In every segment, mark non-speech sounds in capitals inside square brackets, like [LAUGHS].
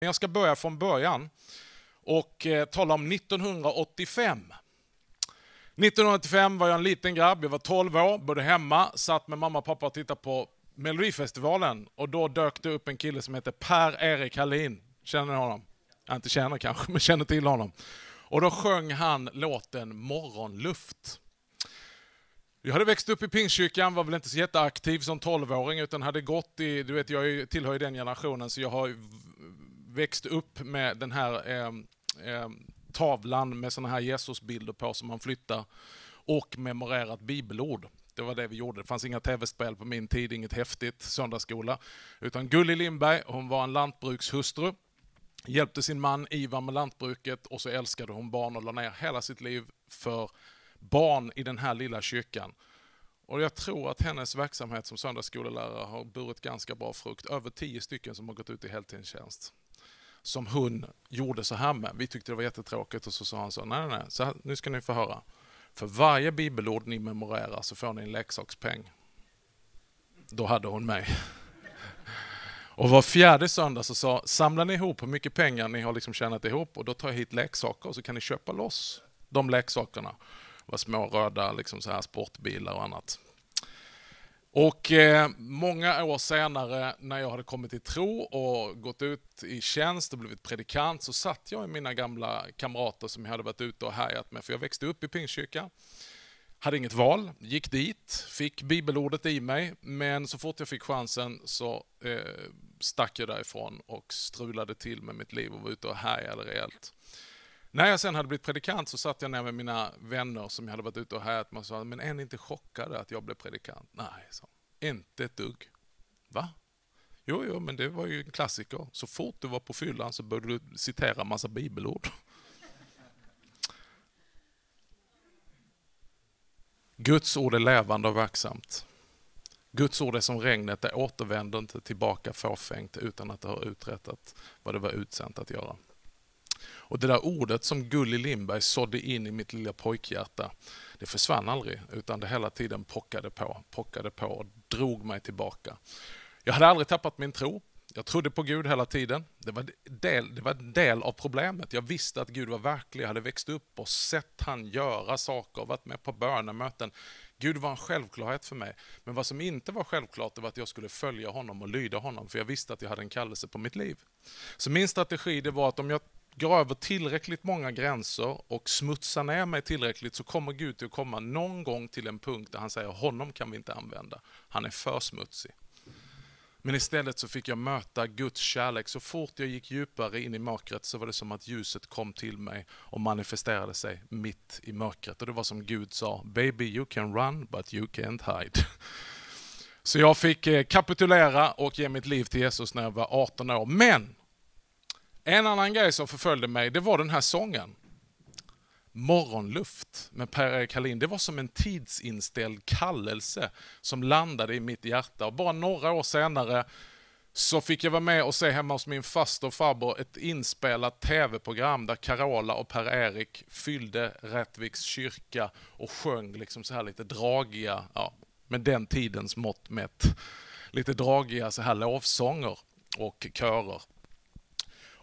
Jag ska börja från början och eh, tala om 1985. 1985 var jag en liten grabb, jag var 12 år, bodde hemma, satt med mamma och pappa och tittade på Melodifestivalen och då dök det upp en kille som heter Per-Erik Hallin. Känner ni honom? Jag inte känner kanske, [LAUGHS] men känner till honom. Och då sjöng han låten Morgonluft. Jag hade växt upp i Pingstkyrkan, var väl inte så jätteaktiv som 12-åring utan hade gått i, du vet jag tillhör ju den generationen så jag har växte upp med den här eh, eh, tavlan med såna här Jesusbilder på som man flyttar och memorerat bibelord. Det var det vi gjorde. Det fanns inga tv-spel på min tid, inget häftigt söndagsskola. Utan Gulli Lindberg, hon var en lantbrukshustru, hjälpte sin man Ivar med lantbruket och så älskade hon barn och la ner hela sitt liv för barn i den här lilla kyrkan. Och jag tror att hennes verksamhet som söndagsskolelärare har burit ganska bra frukt. Över tio stycken som har gått ut i heltidstjänst som hon gjorde så här med. Vi tyckte det var jättetråkigt och så sa han så, nej, nej, nej, så här, nu ska ni få höra. För varje bibelord ni memorerar så får ni en leksakspeng. Då hade hon mig. [LAUGHS] Och var fjärde söndag så sa, samlar ni ihop hur mycket pengar ni har liksom tjänat ihop och då tar jag hit leksaker och så kan ni köpa loss de leksakerna. Det var små röda liksom så här sportbilar och annat. Och eh, många år senare när jag hade kommit till tro och gått ut i tjänst och blivit predikant så satt jag med mina gamla kamrater som jag hade varit ute och härjat med. För jag växte upp i Pingstkyrkan. Hade inget val, gick dit, fick bibelordet i mig, men så fort jag fick chansen så eh, stack jag därifrån och strulade till med mitt liv och var ute och härjade rejält. När jag sen hade blivit predikant så satt jag ner med mina vänner som jag hade varit ute och härjat med och sa, men är ni inte chockade att jag blev predikant? Nej, så. inte ett dugg. Va? Jo, jo, men det var ju en klassiker. Så fort du var på fyllan så började du citera massa bibelord. Guds ord är levande och verksamt. Guds ord är som regnet, det återvänder inte tillbaka fåfängt utan att det har uträttat vad det var utsänt att göra. Och det där ordet som Gulli Lindberg sådde in i mitt lilla pojkhjärta, det försvann aldrig, utan det hela tiden pockade på, pockade på och drog mig tillbaka. Jag hade aldrig tappat min tro. Jag trodde på Gud hela tiden. Det var, del, det var en del av problemet. Jag visste att Gud var verklig. Jag hade växt upp och sett han göra saker, varit med på bönemöten. Gud var en självklarhet för mig. Men vad som inte var självklart det var att jag skulle följa honom och lyda honom, för jag visste att jag hade en kallelse på mitt liv. Så min strategi det var att om jag går över tillräckligt många gränser och smutsar ner mig tillräckligt så kommer Gud till att komma någon gång till en punkt där han säger honom kan vi inte använda. Han är för smutsig. Men istället så fick jag möta Guds kärlek. Så fort jag gick djupare in i mörkret så var det som att ljuset kom till mig och manifesterade sig mitt i mörkret. Och det var som Gud sa, baby you can run but you can't hide. Så jag fick eh, kapitulera och ge mitt liv till Jesus när jag var 18 år. Men en annan grej som förföljde mig, det var den här sången. Morgonluft med Per-Erik Hallin. Det var som en tidsinställd kallelse som landade i mitt hjärta. Och bara några år senare så fick jag vara med och se hemma hos min faster och farbror ett inspelat tv-program där Carola och Per-Erik fyllde Rättviks kyrka och sjöng liksom så här lite dragiga, ja, med den tidens mått mätt, lite dragiga så här lovsånger och körer.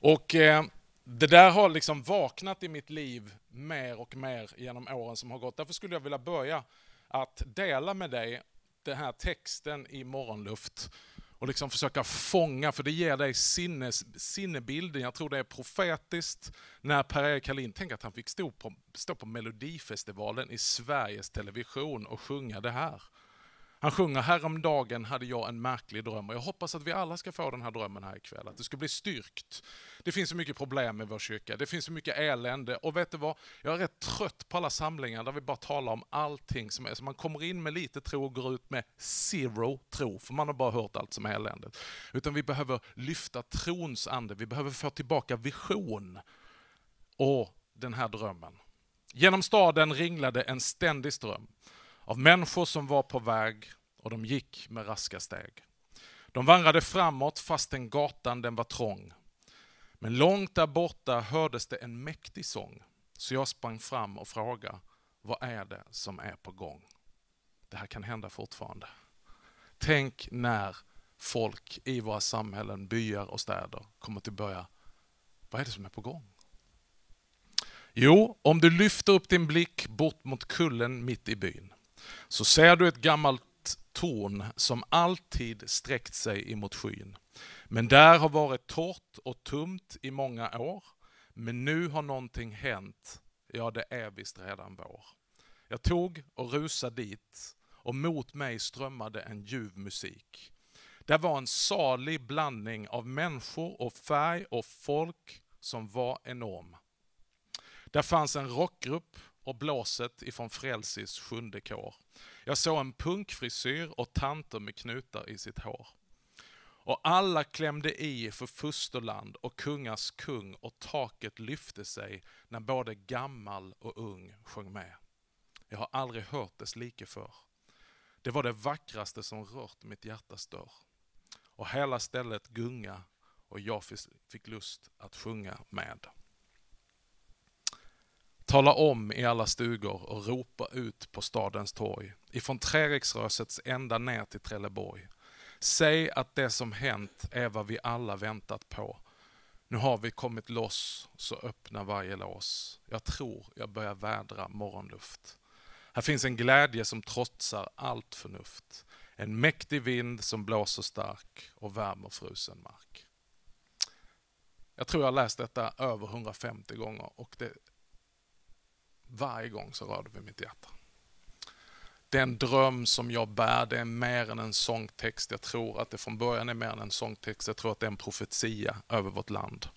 Och eh, det där har liksom vaknat i mitt liv mer och mer genom åren som har gått. Därför skulle jag vilja börja att dela med dig den här texten i Morgonluft och liksom försöka fånga, för det ger dig sinnes, sinnebilden. Jag tror det är profetiskt när Per-Erik Hallin, tänk att han fick stå på, stå på Melodifestivalen i Sveriges Television och sjunga det här. Han sjunger häromdagen hade jag en märklig dröm och jag hoppas att vi alla ska få den här drömmen här ikväll. Att det ska bli styrkt. Det finns så mycket problem i vår kyrka, det finns så mycket elände och vet du vad? Jag är rätt trött på alla samlingar där vi bara talar om allting som är, så man kommer in med lite tro och går ut med zero tro, för man har bara hört allt som är eländet. Utan vi behöver lyfta trons ande, vi behöver få tillbaka vision och den här drömmen. Genom staden ringlade en ständig ström av människor som var på väg och de gick med raska steg. De vandrade framåt fastän gatan den var trång. Men långt där borta hördes det en mäktig sång. Så jag sprang fram och frågade, vad är det som är på gång? Det här kan hända fortfarande. Tänk när folk i våra samhällen, byar och städer kommer att börja Vad är det som är på gång? Jo, om du lyfter upp din blick bort mot kullen mitt i byn så ser du ett gammalt torn som alltid sträckt sig emot skyn. Men där har varit torrt och tumt i många år. Men nu har någonting hänt. Ja, det är visst redan vår. Jag tog och rusade dit och mot mig strömmade en ljuv musik. Det var en salig blandning av människor och färg och folk som var enorm. Där fanns en rockgrupp och blåset ifrån Frälsis sjunde kår. Jag såg en punkfrisyr och tanter med knutar i sitt hår. Och alla klämde i för fosterland och kungars kung och taket lyfte sig när både gammal och ung sjöng med. Jag har aldrig hört dess like för. Det var det vackraste som rört mitt hjärtas dörr. Och hela stället gunga och jag fick lust att sjunga med. Tala om i alla stugor och ropa ut på stadens torg, ifrån Treriksrösets ända ner till Trelleborg. Säg att det som hänt är vad vi alla väntat på. Nu har vi kommit loss, så öppna varje lås. Jag tror jag börjar vädra morgonluft. Här finns en glädje som trotsar allt förnuft. En mäktig vind som blåser stark och värmer frusen mark. Jag tror jag har läst detta över 150 gånger och det, varje gång så rör det vid mitt hjärta. Den dröm som jag bär, det är mer än en sångtext. Jag tror att det från början är mer än en sångtext. Jag tror att det är en profetia över vårt land.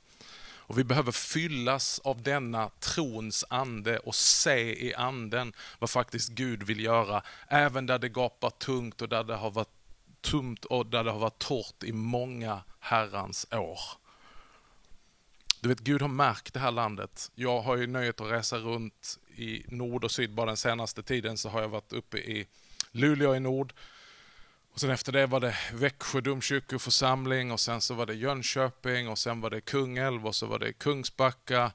Och Vi behöver fyllas av denna trons ande och se i anden vad faktiskt Gud vill göra. Även där det gapar tungt och där det har varit tomt och där det har varit torrt i många herrans år. Du vet, Gud har märkt det här landet. Jag har ju nöjet att resa runt i nord och syd. Bara den senaste tiden så har jag varit uppe i Luleå i nord. Och sen efter det var det Växjö domkyrkoförsamling och sen så var det Jönköping och sen var det Kungälv och så var det Kungsbacka.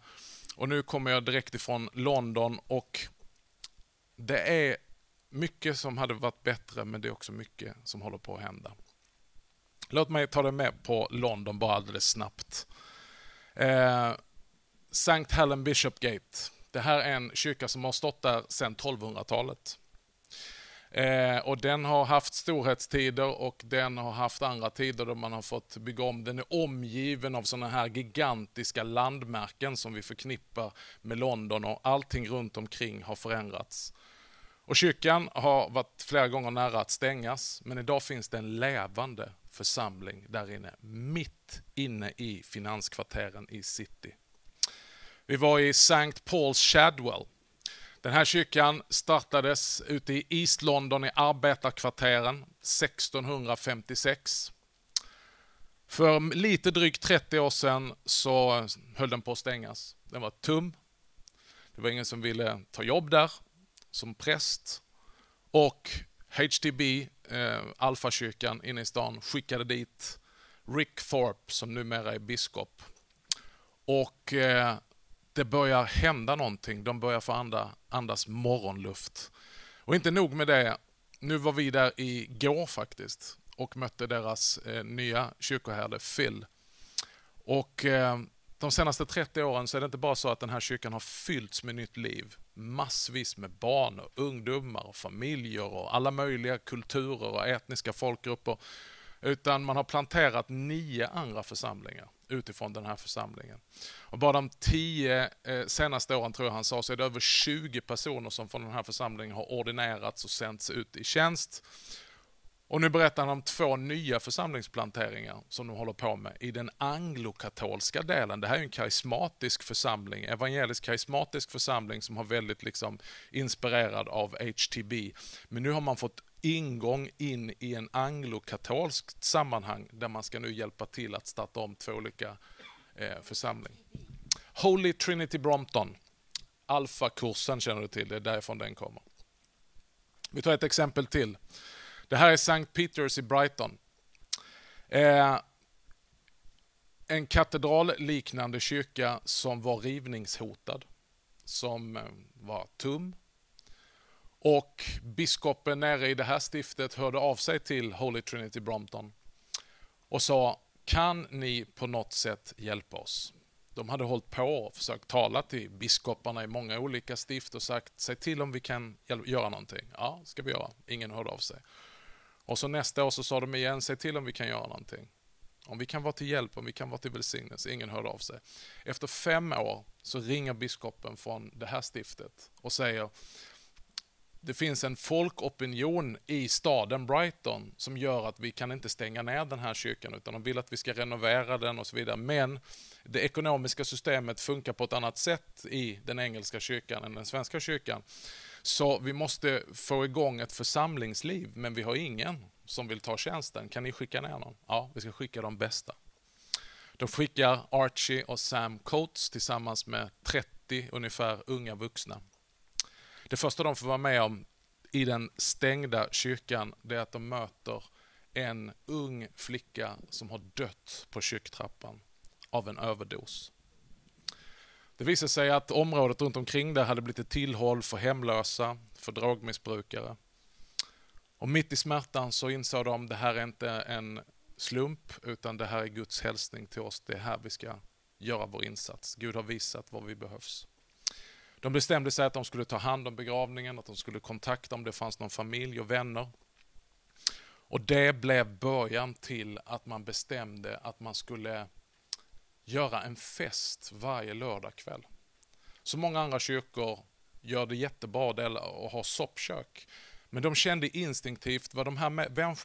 Och nu kommer jag direkt ifrån London och det är mycket som hade varit bättre men det är också mycket som håller på att hända. Låt mig ta dig med på London bara alldeles snabbt. Eh, St. Helen Bishopgate. Det här är en kyrka som har stått där sedan 1200-talet. Eh, och Den har haft storhetstider och den har haft andra tider då man har fått bygga om. Den är omgiven av sådana här gigantiska landmärken som vi förknippar med London och allting runt omkring har förändrats. Och Kyrkan har varit flera gånger nära att stängas men idag finns det en levande församling där inne, mitt inne i finanskvarteren i city. Vi var i St. Paul's Shadwell den här kyrkan startades ute i East London i arbetarkvarteren 1656. För lite drygt 30 år sedan så höll den på att stängas. Den var tum. Det var ingen som ville ta jobb där som präst. Och HTB, eh, Alfakyrkan inne i stan, skickade dit Rick Thorpe som numera är biskop. Och eh, det börjar hända någonting. De börjar få anda, andas morgonluft. Och inte nog med det. Nu var vi där igår faktiskt och mötte deras eh, nya kyrkoherde Phil. Och eh, de senaste 30 åren så är det inte bara så att den här kyrkan har fyllts med nytt liv. Massvis med barn, och ungdomar, och familjer och alla möjliga kulturer och etniska folkgrupper. Utan man har planterat nio andra församlingar utifrån den här församlingen. Och bara de tio eh, senaste åren, tror jag han sa, så är det över 20 personer som från den här församlingen har ordinerats och sänts ut i tjänst. Och nu berättar han om två nya församlingsplanteringar som de håller på med i den anglokatolska delen. Det här är en karismatisk församling, evangelisk karismatisk församling som har väldigt liksom inspirerad av HTB. Men nu har man fått ingång in i en anglokatolskt sammanhang där man ska nu hjälpa till att starta om två olika eh, församlingar. Holy Trinity Brompton. Alfa-kursen känner du till, det är därifrån den kommer. Vi tar ett exempel till. Det här är St. Peters i Brighton. Eh, en katedralliknande kyrka som var rivningshotad. Som eh, var tum, och biskopen nere i det här stiftet hörde av sig till Holy Trinity Brompton och sa, kan ni på något sätt hjälpa oss? De hade hållit på och försökt tala till biskoparna i många olika stift och sagt säg till om vi kan göra någonting. Ja, ska vi göra. Ingen hörde av sig. Och så nästa år så sa de igen, säg till om vi kan göra någonting. Om vi kan vara till hjälp, om vi kan vara till välsignelse. Ingen hörde av sig. Efter fem år så ringer biskopen från det här stiftet och säger det finns en folkopinion i staden Brighton som gör att vi kan inte stänga ner den här kyrkan utan de vill att vi ska renovera den och så vidare. Men det ekonomiska systemet funkar på ett annat sätt i den engelska kyrkan än den svenska kyrkan. Så vi måste få igång ett församlingsliv men vi har ingen som vill ta tjänsten. Kan ni skicka ner någon? Ja, vi ska skicka de bästa. De skickar Archie och Sam Coates tillsammans med 30 ungefär unga vuxna det första de får vara med om i den stängda kyrkan, det är att de möter en ung flicka som har dött på kyrktrappan av en överdos. Det visade sig att området runt omkring där hade blivit ett tillhåll för hemlösa, för drogmissbrukare. Och mitt i smärtan så insåg de att det här är inte en slump, utan det här är Guds hälsning till oss. Det är här vi ska göra vår insats. Gud har visat var vi behövs. De bestämde sig att de skulle ta hand om begravningen, att de skulle kontakta om det fanns någon familj och vänner. Och det blev början till att man bestämde att man skulle göra en fest varje lördagkväll. Så många andra kyrkor gör det jättebra och har soppkök. Men de kände instinktivt vad de här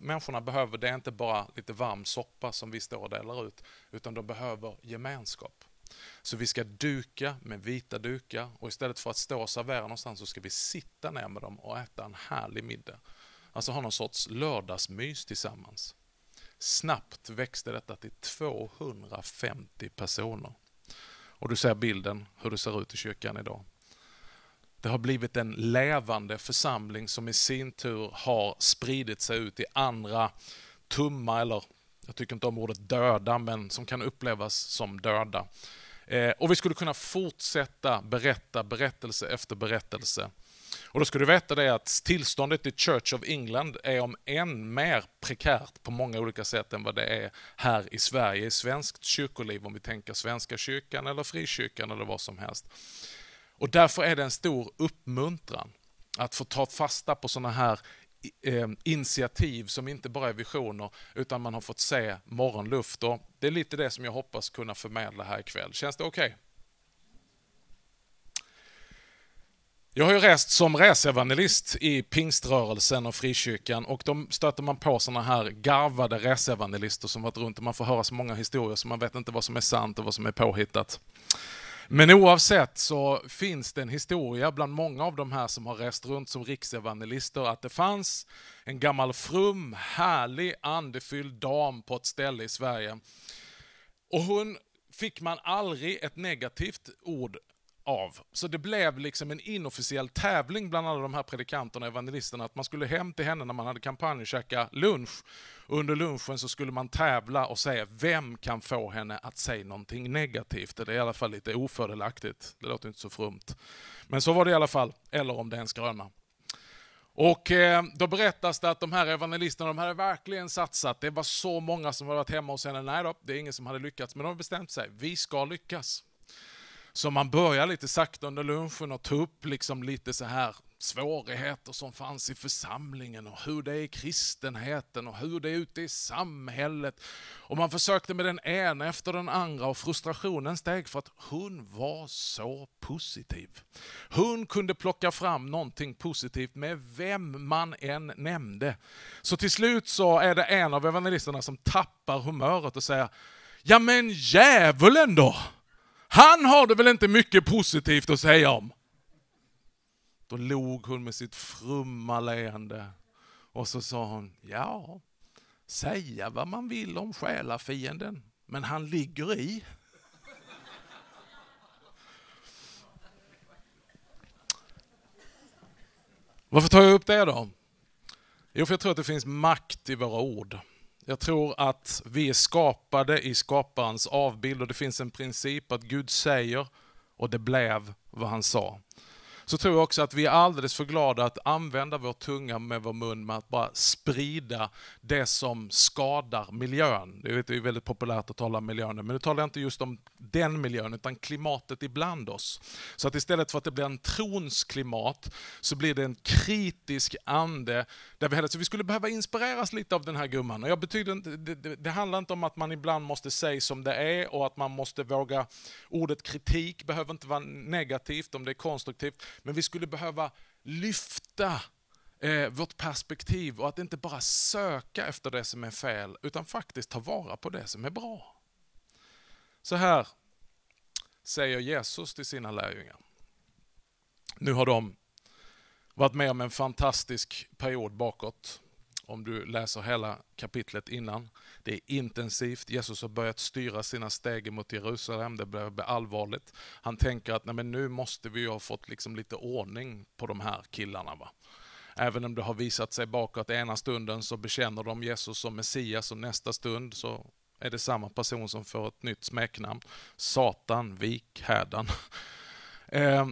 människorna behöver, det är inte bara lite varm soppa som vi står och delar ut, utan de behöver gemenskap. Så vi ska duka med vita dukar och istället för att stå och servera någonstans så ska vi sitta ner med dem och äta en härlig middag. Alltså ha någon sorts lördagsmys tillsammans. Snabbt växte detta till 250 personer. Och du ser bilden hur det ser ut i kyrkan idag. Det har blivit en levande församling som i sin tur har spridit sig ut i andra tumma eller jag tycker inte om ordet döda, men som kan upplevas som döda. Eh, och vi skulle kunna fortsätta berätta berättelse efter berättelse. Och då ska du veta det att tillståndet i Church of England är om än mer prekärt på många olika sätt än vad det är här i Sverige, i svenskt kyrkoliv, om vi tänker Svenska kyrkan eller frikyrkan eller vad som helst. Och därför är det en stor uppmuntran att få ta fasta på sådana här eh, initiativ som inte bara är visioner utan man har fått se morgonluft. Och det är lite det som jag hoppas kunna förmedla här ikväll. Känns det okej? Okay? Jag har ju rest som resevangelist i pingströrelsen och frikyrkan och då stöter man på sådana här garvade resevangelister som varit runt och man får höra så många historier så man vet inte vad som är sant och vad som är påhittat. Men oavsett så finns det en historia bland många av de här som har rest runt som riksevangelister att det fanns en gammal frum, härlig, andefylld dam på ett ställe i Sverige. Och hon fick man aldrig ett negativt ord av. Så det blev liksom en inofficiell tävling bland alla de här predikanterna och evangelisterna att man skulle hem till henne när man hade kampanj och käka lunch. Under lunchen så skulle man tävla och säga vem kan få henne att säga någonting negativt. Det är i alla fall lite ofördelaktigt. Det låter inte så frumt. Men så var det i alla fall, eller om det är en skröna. Och eh, då berättas det att de här evangelisterna, de hade verkligen satsat. Det var så många som hade varit hemma hos henne. Nej då, det är ingen som hade lyckats. Men de har bestämt sig, vi ska lyckas. Så man börjar lite sakta under lunchen och ta upp liksom lite så här svårigheter som fanns i församlingen och hur det är i kristenheten och hur det är ute i samhället. Och man försökte med den ena efter den andra och frustrationen steg för att hon var så positiv. Hon kunde plocka fram någonting positivt med vem man än nämnde. Så till slut så är det en av evangelisterna som tappar humöret och säger Ja men djävulen då! Han har det väl inte mycket positivt att säga om? Då log hon med sitt frumma leende och så sa hon, ja, säga vad man vill om själafienden, men han ligger i. Varför tar jag upp det då? Jo, för jag tror att det finns makt i våra ord. Jag tror att vi är skapade i skaparens avbild och det finns en princip att Gud säger och det blev vad han sa så tror jag också att vi är alldeles för glada att använda vår tunga med vår mun med att bara sprida det som skadar miljön. Det är väldigt populärt att tala om miljön, men nu talar jag inte just om den miljön, utan klimatet ibland oss. Så att istället för att det blir en trons klimat, så blir det en kritisk ande. Där vi, så vi skulle behöva inspireras lite av den här gumman. Och jag betyder, det, det, det handlar inte om att man ibland måste säga som det är och att man måste våga... Ordet kritik behöver inte vara negativt om det är konstruktivt, men vi skulle behöva lyfta eh, vårt perspektiv och att inte bara söka efter det som är fel, utan faktiskt ta vara på det som är bra. Så här säger Jesus till sina lärjungar. Nu har de varit med om en fantastisk period bakåt. Om du läser hela kapitlet innan. Det är intensivt. Jesus har börjat styra sina steg mot Jerusalem. Det börjar bli allvarligt. Han tänker att Nej, men nu måste vi ha fått liksom lite ordning på de här killarna. Va? Även om det har visat sig bakåt ena stunden så bekänner de Jesus som Messias och nästa stund så är det samma person som får ett nytt smeknamn. Satan, vik, hädan. [LAUGHS] Eh,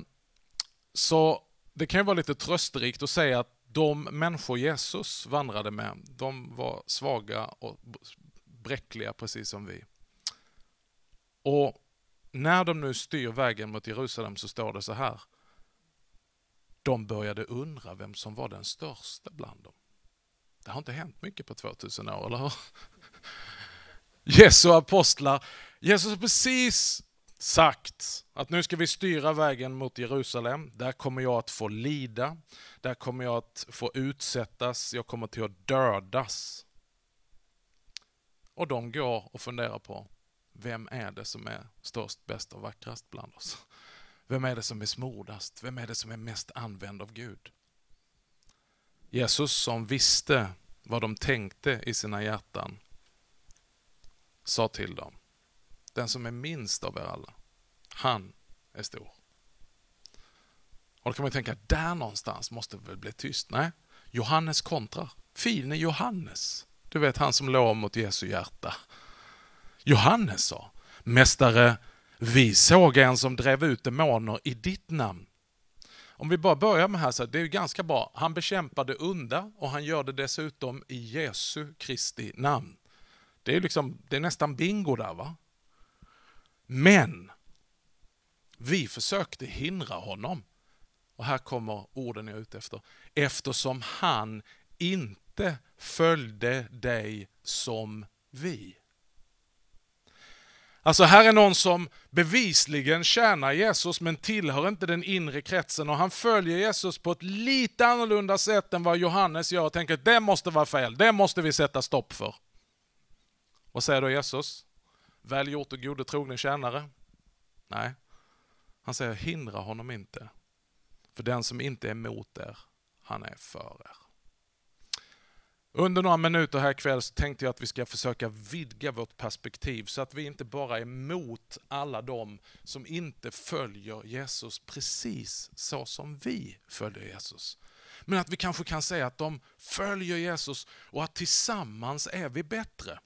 så det kan ju vara lite trösterikt att säga att de människor Jesus vandrade med, de var svaga och bräckliga precis som vi. Och när de nu styr vägen mot Jerusalem så står det så här. De började undra vem som var den största bland dem. Det har inte hänt mycket på 2000 år, eller hur? Jesu apostlar. Jesus har precis sagt att nu ska vi styra vägen mot Jerusalem. Där kommer jag att få lida. Där kommer jag att få utsättas. Jag kommer till att dödas. Och de går och funderar på vem är det som är störst, bäst och vackrast bland oss? Vem är det som är smordast? Vem är det som är mest använd av Gud? Jesus som visste vad de tänkte i sina hjärtan sa till dem, den som är minst av er alla, han är stor. Och då kan man tänka, där någonstans måste det väl bli tyst? Nej, Johannes kontrar. Fine Johannes, du vet han som låg mot Jesu hjärta. Johannes sa, Mästare, vi såg en som drev ut demoner i ditt namn. Om vi bara börjar med här, så det är ju ganska bra. Han bekämpar det onda och han gör det dessutom i Jesu Kristi namn. Det är, liksom, det är nästan bingo där va. Men vi försökte hindra honom. Och här kommer orden jag är ute efter. Eftersom han inte följde dig som vi. Alltså här är någon som bevisligen tjänar Jesus men tillhör inte den inre kretsen och han följer Jesus på ett lite annorlunda sätt än vad Johannes gör och tänker att det måste vara fel, det måste vi sätta stopp för. Vad säger då Jesus? Väl gjort och gode trogne tjänare? Nej, han säger hindra honom inte. För den som inte är emot er, han är för er. Under några minuter här ikväll så tänkte jag att vi ska försöka vidga vårt perspektiv så att vi inte bara är mot alla de som inte följer Jesus precis så som vi följer Jesus. Men att vi kanske kan säga att de följer Jesus och att tillsammans är vi bättre.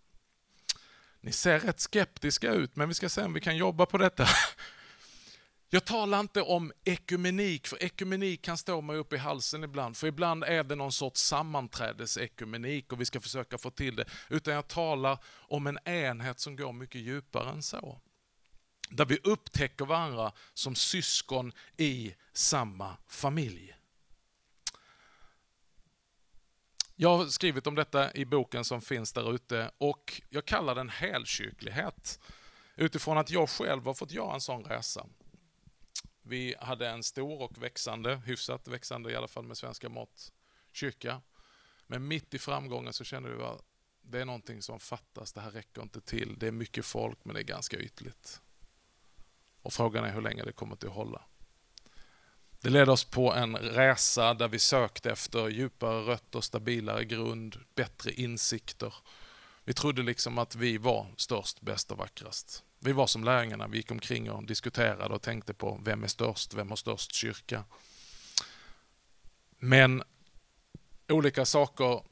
Ni ser rätt skeptiska ut, men vi ska se om vi kan jobba på detta. Jag talar inte om ekumenik, för ekumenik kan stå mig upp i halsen ibland, för ibland är det någon sorts sammanträdesekumenik och vi ska försöka få till det, utan jag talar om en enhet som går mycket djupare än så. Där vi upptäcker varandra som syskon i samma familj. Jag har skrivit om detta i boken som finns där ute och jag kallar den helkyrklighet utifrån att jag själv har fått göra en sån resa. Vi hade en stor och växande, hyfsat växande i alla fall med svenska mått, kyrka. Men mitt i framgången så kände vi att det är någonting som fattas, det här räcker inte till. Det är mycket folk men det är ganska ytligt. Och frågan är hur länge det kommer att hålla. Det ledde oss på en resa där vi sökte efter djupare rötter, stabilare grund, bättre insikter. Vi trodde liksom att vi var störst, bäst och vackrast. Vi var som lärjungarna, vi gick omkring och diskuterade och tänkte på vem är störst, vem har störst kyrka? Men olika saker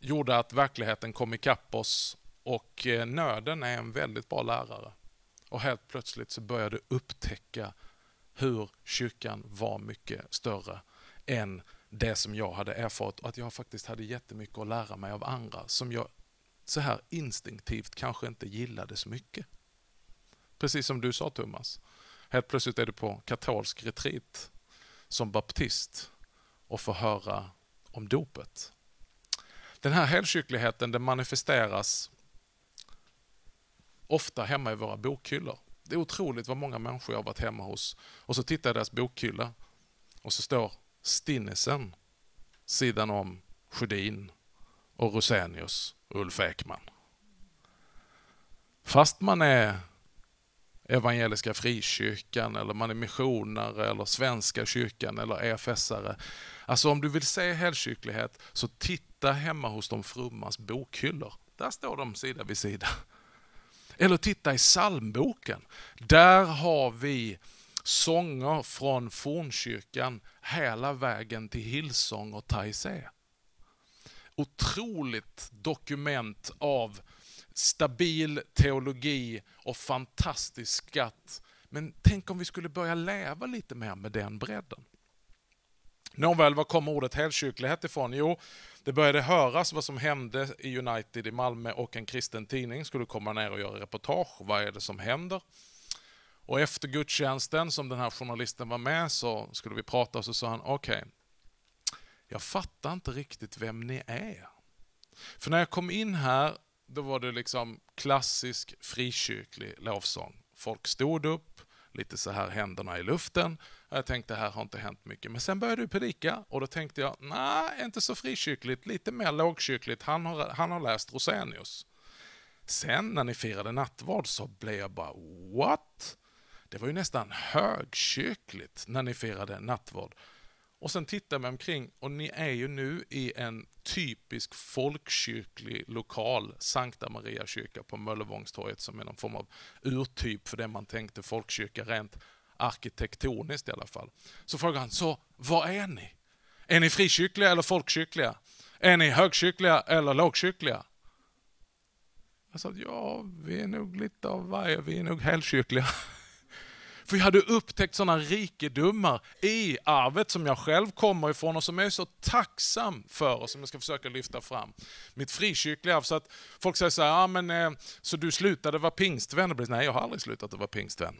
gjorde att verkligheten kom ikapp oss och eh, nöden är en väldigt bra lärare. Och helt plötsligt så började jag upptäcka hur kyrkan var mycket större än det som jag hade erfarit och att jag faktiskt hade jättemycket att lära mig av andra som jag så här instinktivt kanske inte gillade så mycket. Precis som du sa Thomas. Helt plötsligt är du på katolsk retreat som baptist och får höra om dopet. Den här helkyrkligheten den manifesteras ofta hemma i våra bokhyllor. Det är otroligt vad många människor jag har varit hemma hos. Och så tittar jag i deras bokhylla och så står Stinnesen sidan om Sjödin och Rosenius och Ulf Ekman. Fast man är Evangeliska Frikyrkan eller man är missionare eller Svenska kyrkan eller EFS-are. Alltså om du vill se helkyrklighet så titta hemma hos de frummas bokhyllor. Där står de sida vid sida. Eller titta i psalmboken. Där har vi sånger från fornkyrkan hela vägen till Hillsong och Taizé. Otroligt dokument av stabil teologi och fantastisk skatt. Men tänk om vi skulle börja leva lite mer med den bredden. Nåväl, var kommer ordet helkyrklighet ifrån? Jo, det började höras vad som hände i United i Malmö och en kristen tidning skulle komma ner och göra reportage. Vad är det som händer? Och efter gudstjänsten som den här journalisten var med så skulle vi prata och så sa han okej, okay, jag fattar inte riktigt vem ni är. För när jag kom in här då var det liksom klassisk frikyrklig lovsång. Folk stod upp, lite så här händerna i luften. Jag tänkte, här har inte hänt mycket. Men sen började du predika och då tänkte jag, nej, inte så frikyrkligt, lite mer lågkyrkligt. Han har, han har läst Rosenius. Sen när ni firade nattvard så blev jag bara, what? Det var ju nästan högkyrkligt när ni firade nattvard. Och sen tittar man omkring och ni är ju nu i en typisk folkkyrklig lokal, Sankta Maria kyrka på Möllevångstorget som är någon form av urtyp för det man tänkte folkkyrka rent arkitektoniskt i alla fall. Så frågar han, så vad är ni? Är ni frikyrkliga eller folkkyrkliga? Är ni högkyrkliga eller lågkyrkliga? Jag sa, ja, vi är nog lite av varje, vi är nog helkyrkliga. [LAUGHS] För jag hade upptäckt sådana rikedomar i arvet som jag själv kommer ifrån och som jag är så tacksam för och som jag ska försöka lyfta fram. Mitt frikyrkliga arv. Så att folk säger så här, ah, men, eh, så du slutade vara pingstvän? Nej, jag har aldrig slutat att vara pingstvän.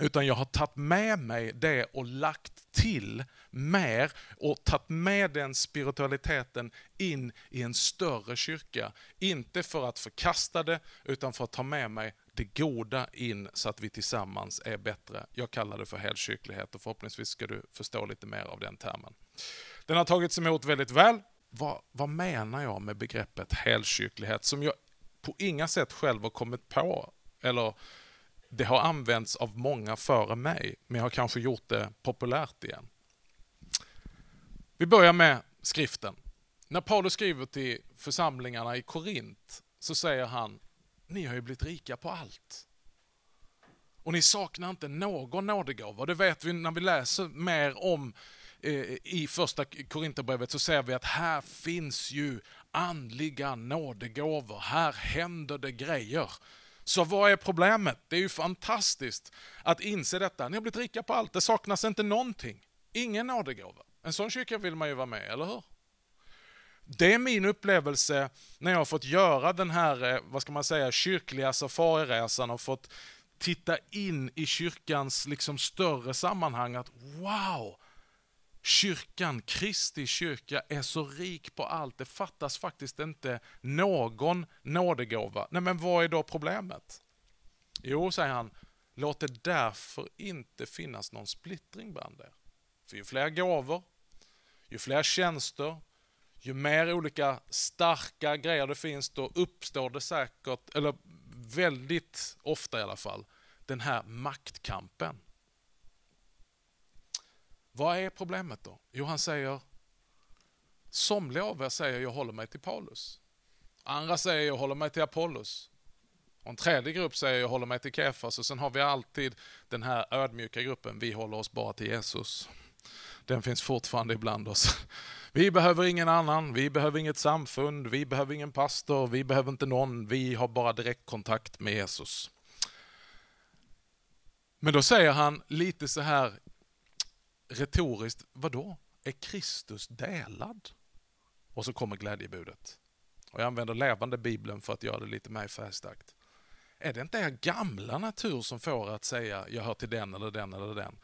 Utan jag har tagit med mig det och lagt till mer och tagit med den spiritualiteten in i en större kyrka. Inte för att förkasta det, utan för att ta med mig det goda in så att vi tillsammans är bättre. Jag kallar det för helkyrklighet och förhoppningsvis ska du förstå lite mer av den termen. Den har tagits emot väldigt väl. Vad, vad menar jag med begreppet helkyrklighet som jag på inga sätt själv har kommit på eller det har använts av många före mig, men jag har kanske gjort det populärt igen. Vi börjar med skriften. När Paulus skriver till församlingarna i Korint så säger han ni har ju blivit rika på allt. Och ni saknar inte någon nådegåva. Det vet vi när vi läser mer om eh, i första Korinthierbrevet så ser vi att här finns ju andliga nådegåvor. Här händer det grejer. Så vad är problemet? Det är ju fantastiskt att inse detta. Ni har blivit rika på allt. Det saknas inte någonting. Ingen nådegåva. En sån kyrka vill man ju vara med, eller hur? Det är min upplevelse när jag har fått göra den här, eh, vad ska man säga, kyrkliga safariresan och fått titta in i kyrkans liksom större sammanhang att wow, kyrkan, Kristi kyrka är så rik på allt. Det fattas faktiskt inte någon nådegåva. Nej, men vad är då problemet? Jo, säger han, låt det därför inte finnas någon splittring bland er. För ju fler gåvor, ju fler tjänster, ju mer olika starka grejer det finns, då uppstår det säkert, eller väldigt ofta i alla fall, den här maktkampen. Vad är problemet då? Jo, han säger, somliga av er säger jag håller mig till Paulus. Andra säger jag håller mig till Apollos. Och en tredje grupp säger jag håller mig till Kefas och sen har vi alltid den här ödmjuka gruppen, vi håller oss bara till Jesus. Den finns fortfarande ibland oss. Vi behöver ingen annan, vi behöver inget samfund, vi behöver ingen pastor, vi behöver inte någon, vi har bara direktkontakt med Jesus. Men då säger han lite så här retoriskt, vadå? Är Kristus delad? Och så kommer glädjebudet. Och jag använder levande bibeln för att göra det lite mer färgstarkt. Är det inte er gamla natur som får er att säga jag hör till den eller den eller den?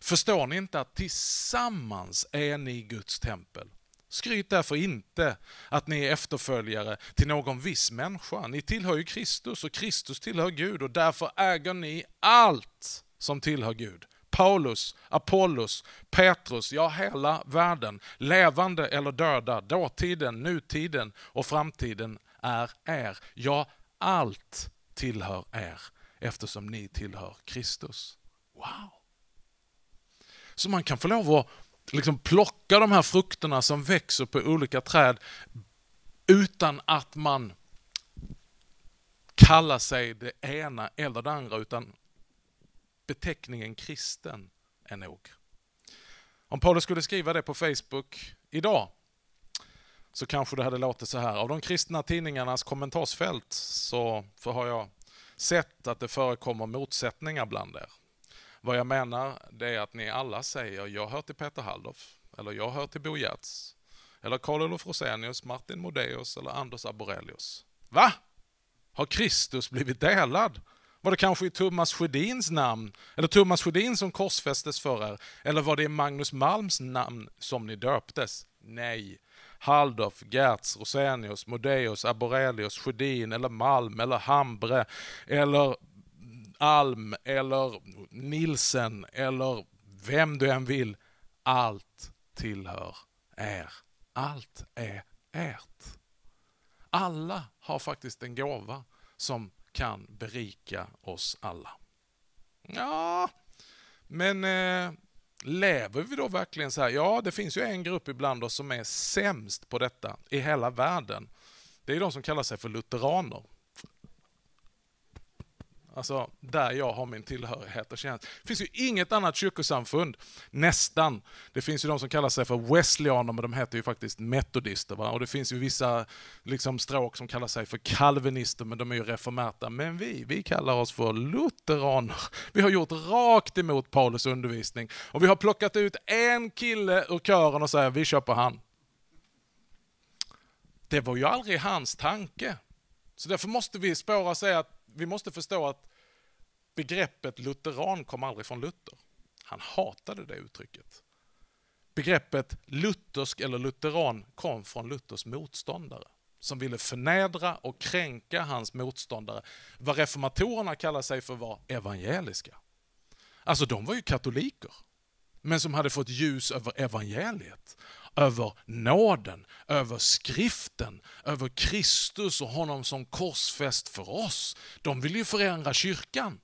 Förstår ni inte att tillsammans är ni Guds tempel? Skryt därför inte att ni är efterföljare till någon viss människa. Ni tillhör ju Kristus och Kristus tillhör Gud och därför äger ni allt som tillhör Gud. Paulus, Apollos, Petrus, ja hela världen, levande eller döda, dåtiden, nutiden och framtiden är er. Ja, allt tillhör er eftersom ni tillhör Kristus. Wow! Så man kan få lov att liksom plocka de här frukterna som växer på olika träd utan att man kallar sig det ena eller det andra, utan beteckningen kristen är nog. Om Paulus skulle skriva det på Facebook idag så kanske det hade låtit så här. Av de kristna tidningarnas kommentarsfält så har jag sett att det förekommer motsättningar bland er. Vad jag menar det är att ni alla säger jag hör till Peter Halldorf, eller jag hör till Bo Giertz, eller Karl-Olof Rosenius, Martin Modéus eller Anders Aborelius. Va? Har Kristus blivit delad? Var det kanske i Thomas Sjödins namn, eller Thomas Sjödin som korsfästes för er? Eller var det i Magnus Malms namn som ni döptes? Nej. Halldorf, Gertz, Rosenius, Modéus, Aborelius, Sjödin eller Malm eller Hambre eller Alm eller Nilsen eller vem du än vill. Allt tillhör er. Allt är ert. Alla har faktiskt en gåva som kan berika oss alla. Ja, men eh, lever vi då verkligen så här? Ja, det finns ju en grupp ibland oss som är sämst på detta i hela världen. Det är de som kallar sig för lutheraner. Alltså där jag har min tillhörighet och tjänst. Det finns ju inget annat kyrkosamfund, nästan. Det finns ju de som kallar sig för Wesleyaner, men de heter ju faktiskt metodister. Va? Och det finns ju vissa liksom, stråk som kallar sig för kalvinister, men de är ju reformerta. Men vi, vi kallar oss för lutheraner. Vi har gjort rakt emot Paulus undervisning. Och vi har plockat ut en kille ur kören och säger vi kör på han. Det var ju aldrig hans tanke. Så därför måste vi spåra och säga att vi måste förstå att begreppet lutheran kom aldrig från Luther. Han hatade det uttrycket. Begreppet luthersk eller lutheran kom från Luthers motståndare som ville förnedra och kränka hans motståndare. Vad reformatorerna kallar sig för var evangeliska. Alltså de var ju katoliker, men som hade fått ljus över evangeliet över nåden, över skriften, över Kristus och honom som korsfäst för oss. De ville ju förändra kyrkan.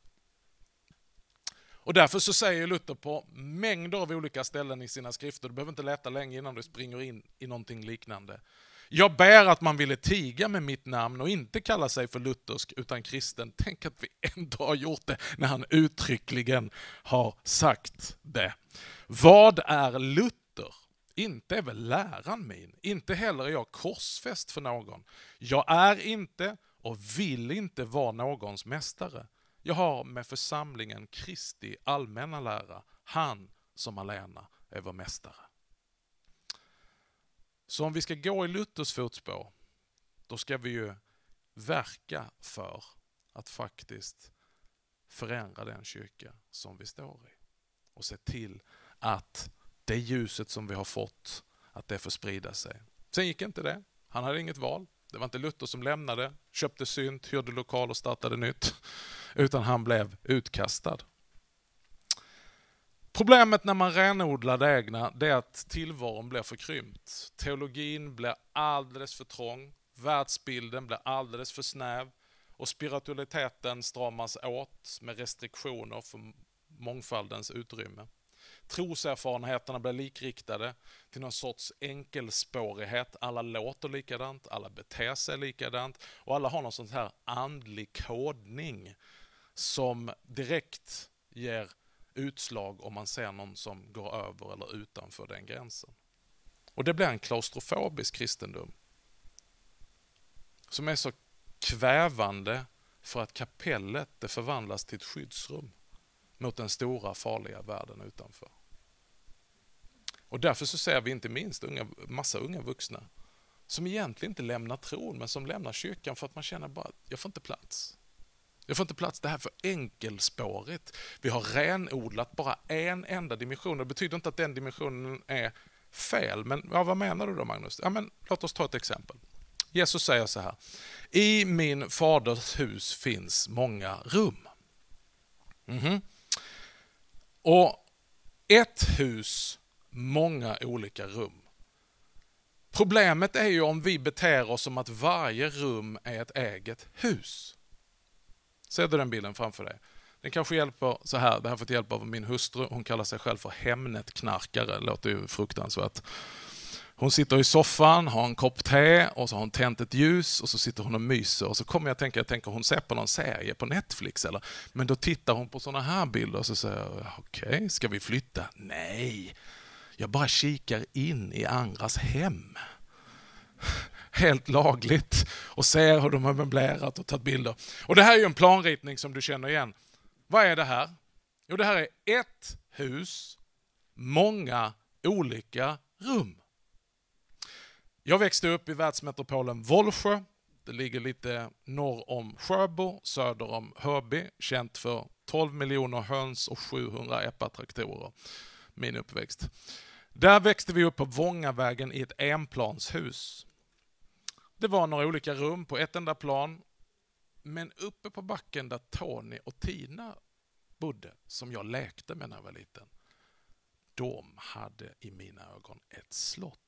Och därför så säger Luther på mängder av olika ställen i sina skrifter, du behöver inte leta länge innan du springer in i någonting liknande. Jag ber att man ville tiga med mitt namn och inte kalla sig för luthersk utan kristen. Tänk att vi [LAUGHS] ändå har gjort det när han uttryckligen har sagt det. Vad är Luther? Inte är väl läran min, inte heller är jag korsfäst för någon. Jag är inte och vill inte vara någons mästare. Jag har med församlingen Kristi allmänna lära, han som alena är vår mästare. Så om vi ska gå i Luthers fotspår, då ska vi ju verka för att faktiskt förändra den kyrka som vi står i. Och se till att det ljuset som vi har fått, att det får sprida sig. Sen gick inte det. Han hade inget val. Det var inte Luther som lämnade, köpte synt, hyrde lokal och startade nytt. Utan han blev utkastad. Problemet när man renodlar det egna det är att tillvaron blir förkrympt. Teologin blir alldeles för trång, världsbilden blir alldeles för snäv och spiritualiteten stramas åt med restriktioner för mångfaldens utrymme. Troserfarenheterna blir likriktade till någon sorts enkelspårighet. Alla låter likadant, alla beter sig likadant och alla har någon sån här andlig kodning som direkt ger utslag om man ser någon som går över eller utanför den gränsen. Och det blir en klaustrofobisk kristendom som är så kvävande för att kapellet det förvandlas till ett skyddsrum mot den stora farliga världen utanför. Och därför så ser vi inte minst unga, massa unga vuxna som egentligen inte lämnar tron, men som lämnar kyrkan för att man känner bara att jag får inte plats. Jag får inte plats, det här är för enkelspårigt. Vi har renodlat bara en enda dimension. Det betyder inte att den dimensionen är fel, men ja, vad menar du då Magnus? Ja, men, låt oss ta ett exempel. Jesus säger så här. I min faders hus finns många rum. Mm -hmm. Och ett hus, många olika rum. Problemet är ju om vi beter oss som att varje rum är ett eget hus. Ser du den bilden framför dig? Den kanske hjälper så här, det här har fått hjälp av min hustru, hon kallar sig själv för Hemnet-knarkare, låter ju fruktansvärt. Hon sitter i soffan, har en kopp te och så har hon tänt ett ljus och så sitter hon och myser och så kommer jag att tänka, jag tänker hon ser på någon serie på Netflix eller? Men då tittar hon på sådana här bilder och så säger jag, okej, okay, ska vi flytta? Nej, jag bara kikar in i andras hem. Helt lagligt och ser hur de har möblerat och tagit bilder. Och det här är ju en planritning som du känner igen. Vad är det här? Jo, det här är ett hus, många olika rum. Jag växte upp i världsmetropolen Vollsjö. Det ligger lite norr om Sjöbo, söder om Hörby, känt för 12 miljoner höns och 700 epatraktorer. Min uppväxt. Där växte vi upp på Vångavägen i ett enplanshus. Det var några olika rum på ett enda plan, men uppe på backen där Tony och Tina bodde, som jag lekte med när jag var liten, de hade i mina ögon ett slott.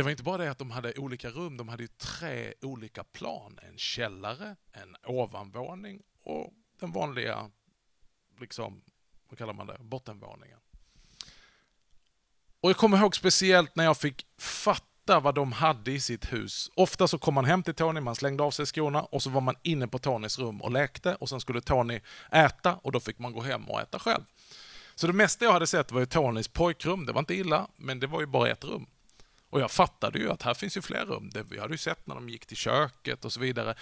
Det var inte bara det att de hade olika rum, de hade tre olika plan. En källare, en ovanvåning och den vanliga, liksom, vad kallar man det, bottenvåningen. Och jag kommer ihåg speciellt när jag fick fatta vad de hade i sitt hus. Ofta så kom man hem till Tony, man slängde av sig skorna och så var man inne på Tonys rum och lekte och sen skulle Tony äta och då fick man gå hem och äta själv. Så det mesta jag hade sett var ju Tonys pojkrum. Det var inte illa, men det var ju bara ett rum. Och jag fattade ju att här finns ju fler rum. Det, vi hade ju sett när de gick till köket och så vidare.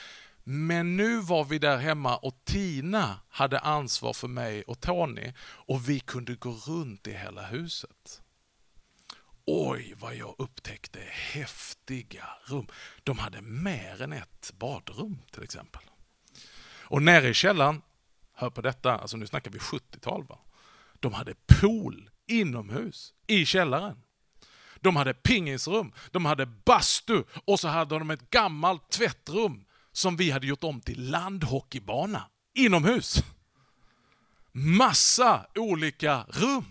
Men nu var vi där hemma och Tina hade ansvar för mig och Tony och vi kunde gå runt i hela huset. Oj, vad jag upptäckte häftiga rum. De hade mer än ett badrum till exempel. Och nere i källaren, hör på detta, alltså nu snackar vi 70-tal va. De hade pool inomhus i källaren. De hade pingisrum, de hade bastu och så hade de ett gammalt tvättrum som vi hade gjort om till landhockeybana inomhus. Massa olika rum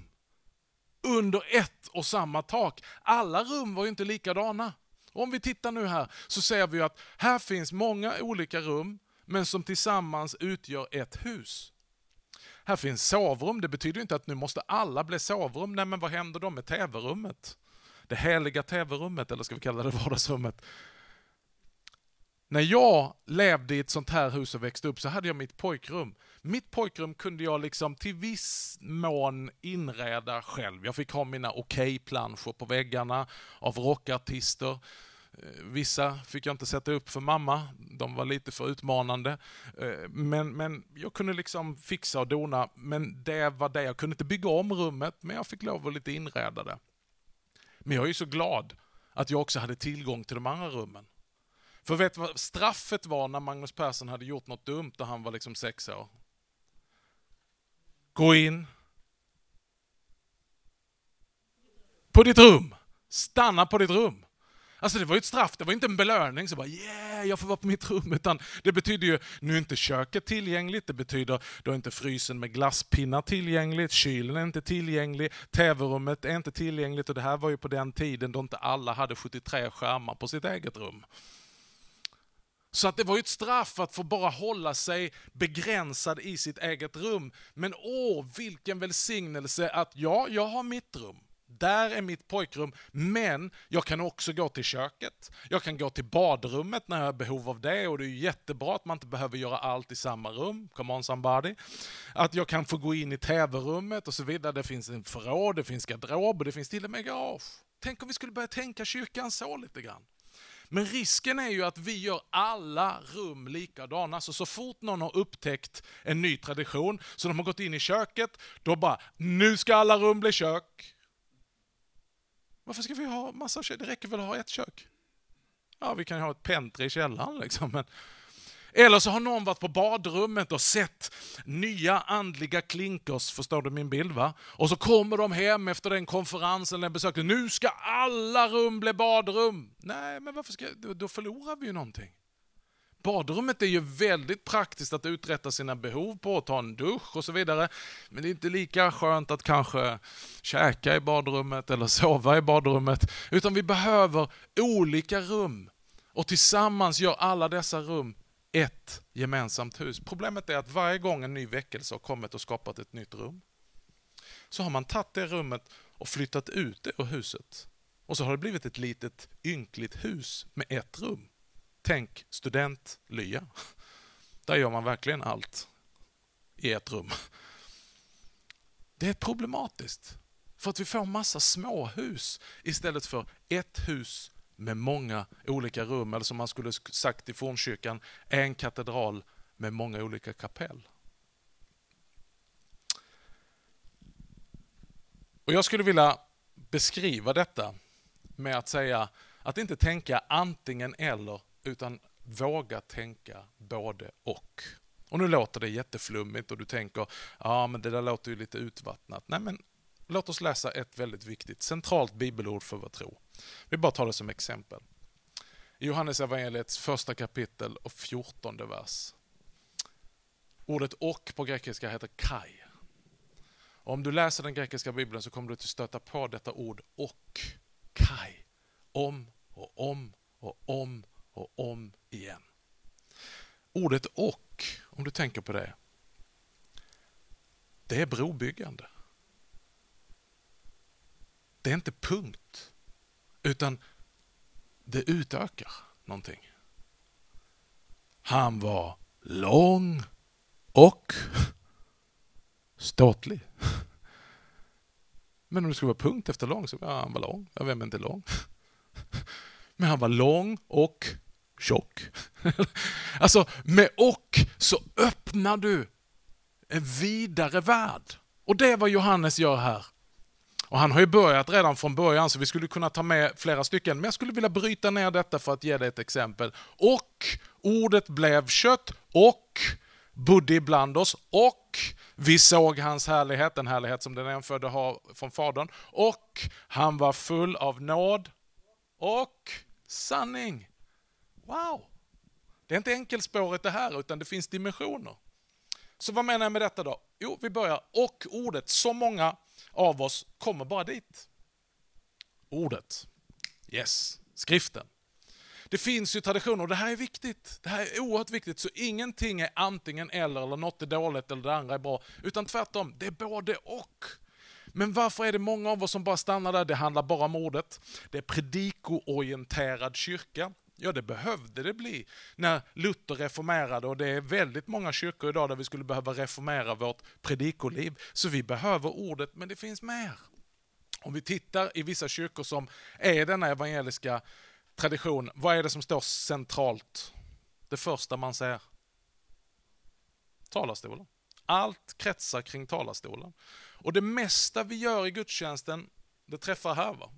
under ett och samma tak. Alla rum var ju inte likadana. Om vi tittar nu här så ser vi att här finns många olika rum men som tillsammans utgör ett hus. Här finns sovrum, det betyder inte att nu måste alla bli sovrum. Nej men vad händer då med tv-rummet? Det heliga tv-rummet, eller ska vi kalla det vardagsrummet. När jag levde i ett sånt här hus och växte upp så hade jag mitt pojkrum. Mitt pojkrum kunde jag liksom till viss mån inreda själv. Jag fick ha mina okej-planscher på väggarna av rockartister. Eh, vissa fick jag inte sätta upp för mamma, de var lite för utmanande. Eh, men, men jag kunde liksom fixa och dona, men det var det. Jag kunde inte bygga om rummet, men jag fick lov att lite inreda det. Men jag är ju så glad att jag också hade tillgång till de andra rummen. För vet du vad straffet var när Magnus Persson hade gjort något dumt när han var liksom sex år? Gå in på ditt rum. Stanna på ditt rum. Alltså det var ju ett straff, det var inte en belöning, så bara yeah, jag får vara på mitt rum. Utan det betyder ju, nu är inte köket tillgängligt, det betyder, då är inte frysen med glasspinnar tillgängligt, kylen är inte tillgänglig, tv-rummet är inte tillgängligt och det här var ju på den tiden då inte alla hade 73 skärmar på sitt eget rum. Så att det var ju ett straff att få bara hålla sig begränsad i sitt eget rum. Men åh, vilken välsignelse att ja, jag har mitt rum. Där är mitt pojkrum, men jag kan också gå till köket. Jag kan gå till badrummet när jag har behov av det och det är jättebra att man inte behöver göra allt i samma rum. Come on somebody. Att jag kan få gå in i tv-rummet och så vidare. Det finns en förråd, det finns garderob och det finns till och med garage. Tänk om vi skulle börja tänka kyrkan så lite grann. Men risken är ju att vi gör alla rum likadana. Så, så fort någon har upptäckt en ny tradition, så de har gått in i köket, då bara, nu ska alla rum bli kök. Varför ska vi ha massa kök? Det räcker väl att ha ett kök? Ja, vi kan ju ha ett pentry i källaren liksom. Men... Eller så har någon varit på badrummet och sett nya andliga klinkers, förstår du min bild va? Och så kommer de hem efter den konferensen eller besöket. Nu ska alla rum bli badrum. Nej, men varför ska, då förlorar vi ju någonting. Badrummet är ju väldigt praktiskt att uträtta sina behov på, ta en dusch och så vidare. Men det är inte lika skönt att kanske käka i badrummet eller [LAUGHS] sova i badrummet. Utan vi behöver olika rum. Och tillsammans gör alla dessa rum ett gemensamt hus. Problemet är att varje gång en ny väckelse har kommit och skapat ett nytt rum, så har man tagit det rummet och flyttat ut det ur huset. Och så har det blivit ett litet ynkligt hus med ett rum. Tänk studentlya. Där gör man verkligen allt i ett rum. Det är problematiskt. För att vi får massa småhus istället för ett hus med många olika rum. Eller som man skulle sagt i fornkyrkan, en katedral med många olika kapell. Och Jag skulle vilja beskriva detta med att säga att inte tänka antingen eller utan våga tänka både och. Och nu låter det jätteflummigt och du tänker, ja men det där låter ju lite utvattnat. Nej men låt oss läsa ett väldigt viktigt centralt bibelord för vår tro. Vi bara tar det som exempel. I Johannes evangeliets första kapitel och fjortonde vers. Ordet och på grekiska heter kai. Och om du läser den grekiska bibeln så kommer du att stöta på detta ord och, kai, om och om och om och om igen. Ordet och, om du tänker på det, det är brobyggande. Det är inte punkt, utan det utökar någonting. Han var lång och ståtlig. Men om det skulle vara punkt efter lång så ja, han var lång. Ja, vem är inte lång? Men han var lång och tjock. [LAUGHS] alltså, med och så öppnar du en vidare värld. Och det är vad Johannes gör här. Och Han har ju börjat redan från början, så vi skulle kunna ta med flera stycken. Men jag skulle vilja bryta ner detta för att ge dig ett exempel. Och ordet blev kött och bodde ibland oss och vi såg hans härlighet, den härlighet som den enfödde har från Fadern. Och han var full av nåd och sanning. Wow! Det är inte enkelspåret det här, utan det finns dimensioner. Så vad menar jag med detta då? Jo, vi börjar. Och ordet. Så många av oss kommer bara dit. Ordet. Yes. Skriften. Det finns ju traditioner och det här är viktigt. Det här är oerhört viktigt. Så ingenting är antingen eller, eller något är dåligt eller det andra är bra. Utan tvärtom, det är både och. Men varför är det många av oss som bara stannar där? Det handlar bara om ordet. Det är predikoorienterad kyrka. Ja, det behövde det bli när Luther reformerade och det är väldigt många kyrkor idag där vi skulle behöva reformera vårt predikoliv. Så vi behöver ordet, men det finns mer. Om vi tittar i vissa kyrkor som är denna evangeliska tradition, vad är det som står centralt? Det första man ser? Talarstolen. Allt kretsar kring talarstolen. Och det mesta vi gör i gudstjänsten, det träffar här. Va?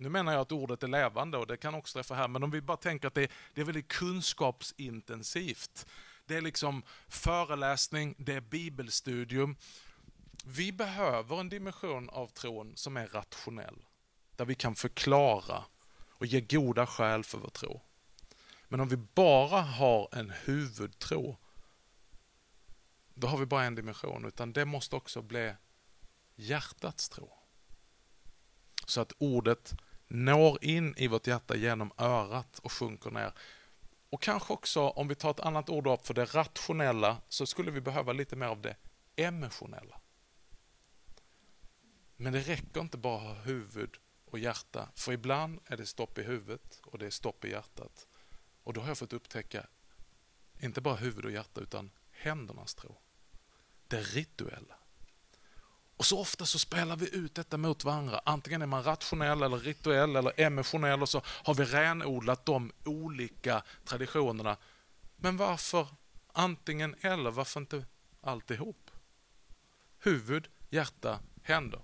Nu menar jag att ordet är levande och det kan också träffa här, men om vi bara tänker att det, det är väldigt kunskapsintensivt. Det är liksom föreläsning, det är bibelstudium. Vi behöver en dimension av tron som är rationell. Där vi kan förklara och ge goda skäl för vår tro. Men om vi bara har en huvudtro, då har vi bara en dimension, utan det måste också bli hjärtats tro. Så att ordet når in i vårt hjärta genom örat och sjunker ner. Och kanske också, om vi tar ett annat ord för det rationella, så skulle vi behöva lite mer av det emotionella. Men det räcker inte bara att ha huvud och hjärta, för ibland är det stopp i huvudet och det är stopp i hjärtat. Och då har jag fått upptäcka, inte bara huvud och hjärta, utan händernas tro. Det rituella. Och så ofta så spelar vi ut detta mot varandra. Antingen är man rationell eller rituell eller emotionell och så har vi renodlat de olika traditionerna. Men varför antingen eller? Varför inte alltihop? Huvud, hjärta, händer.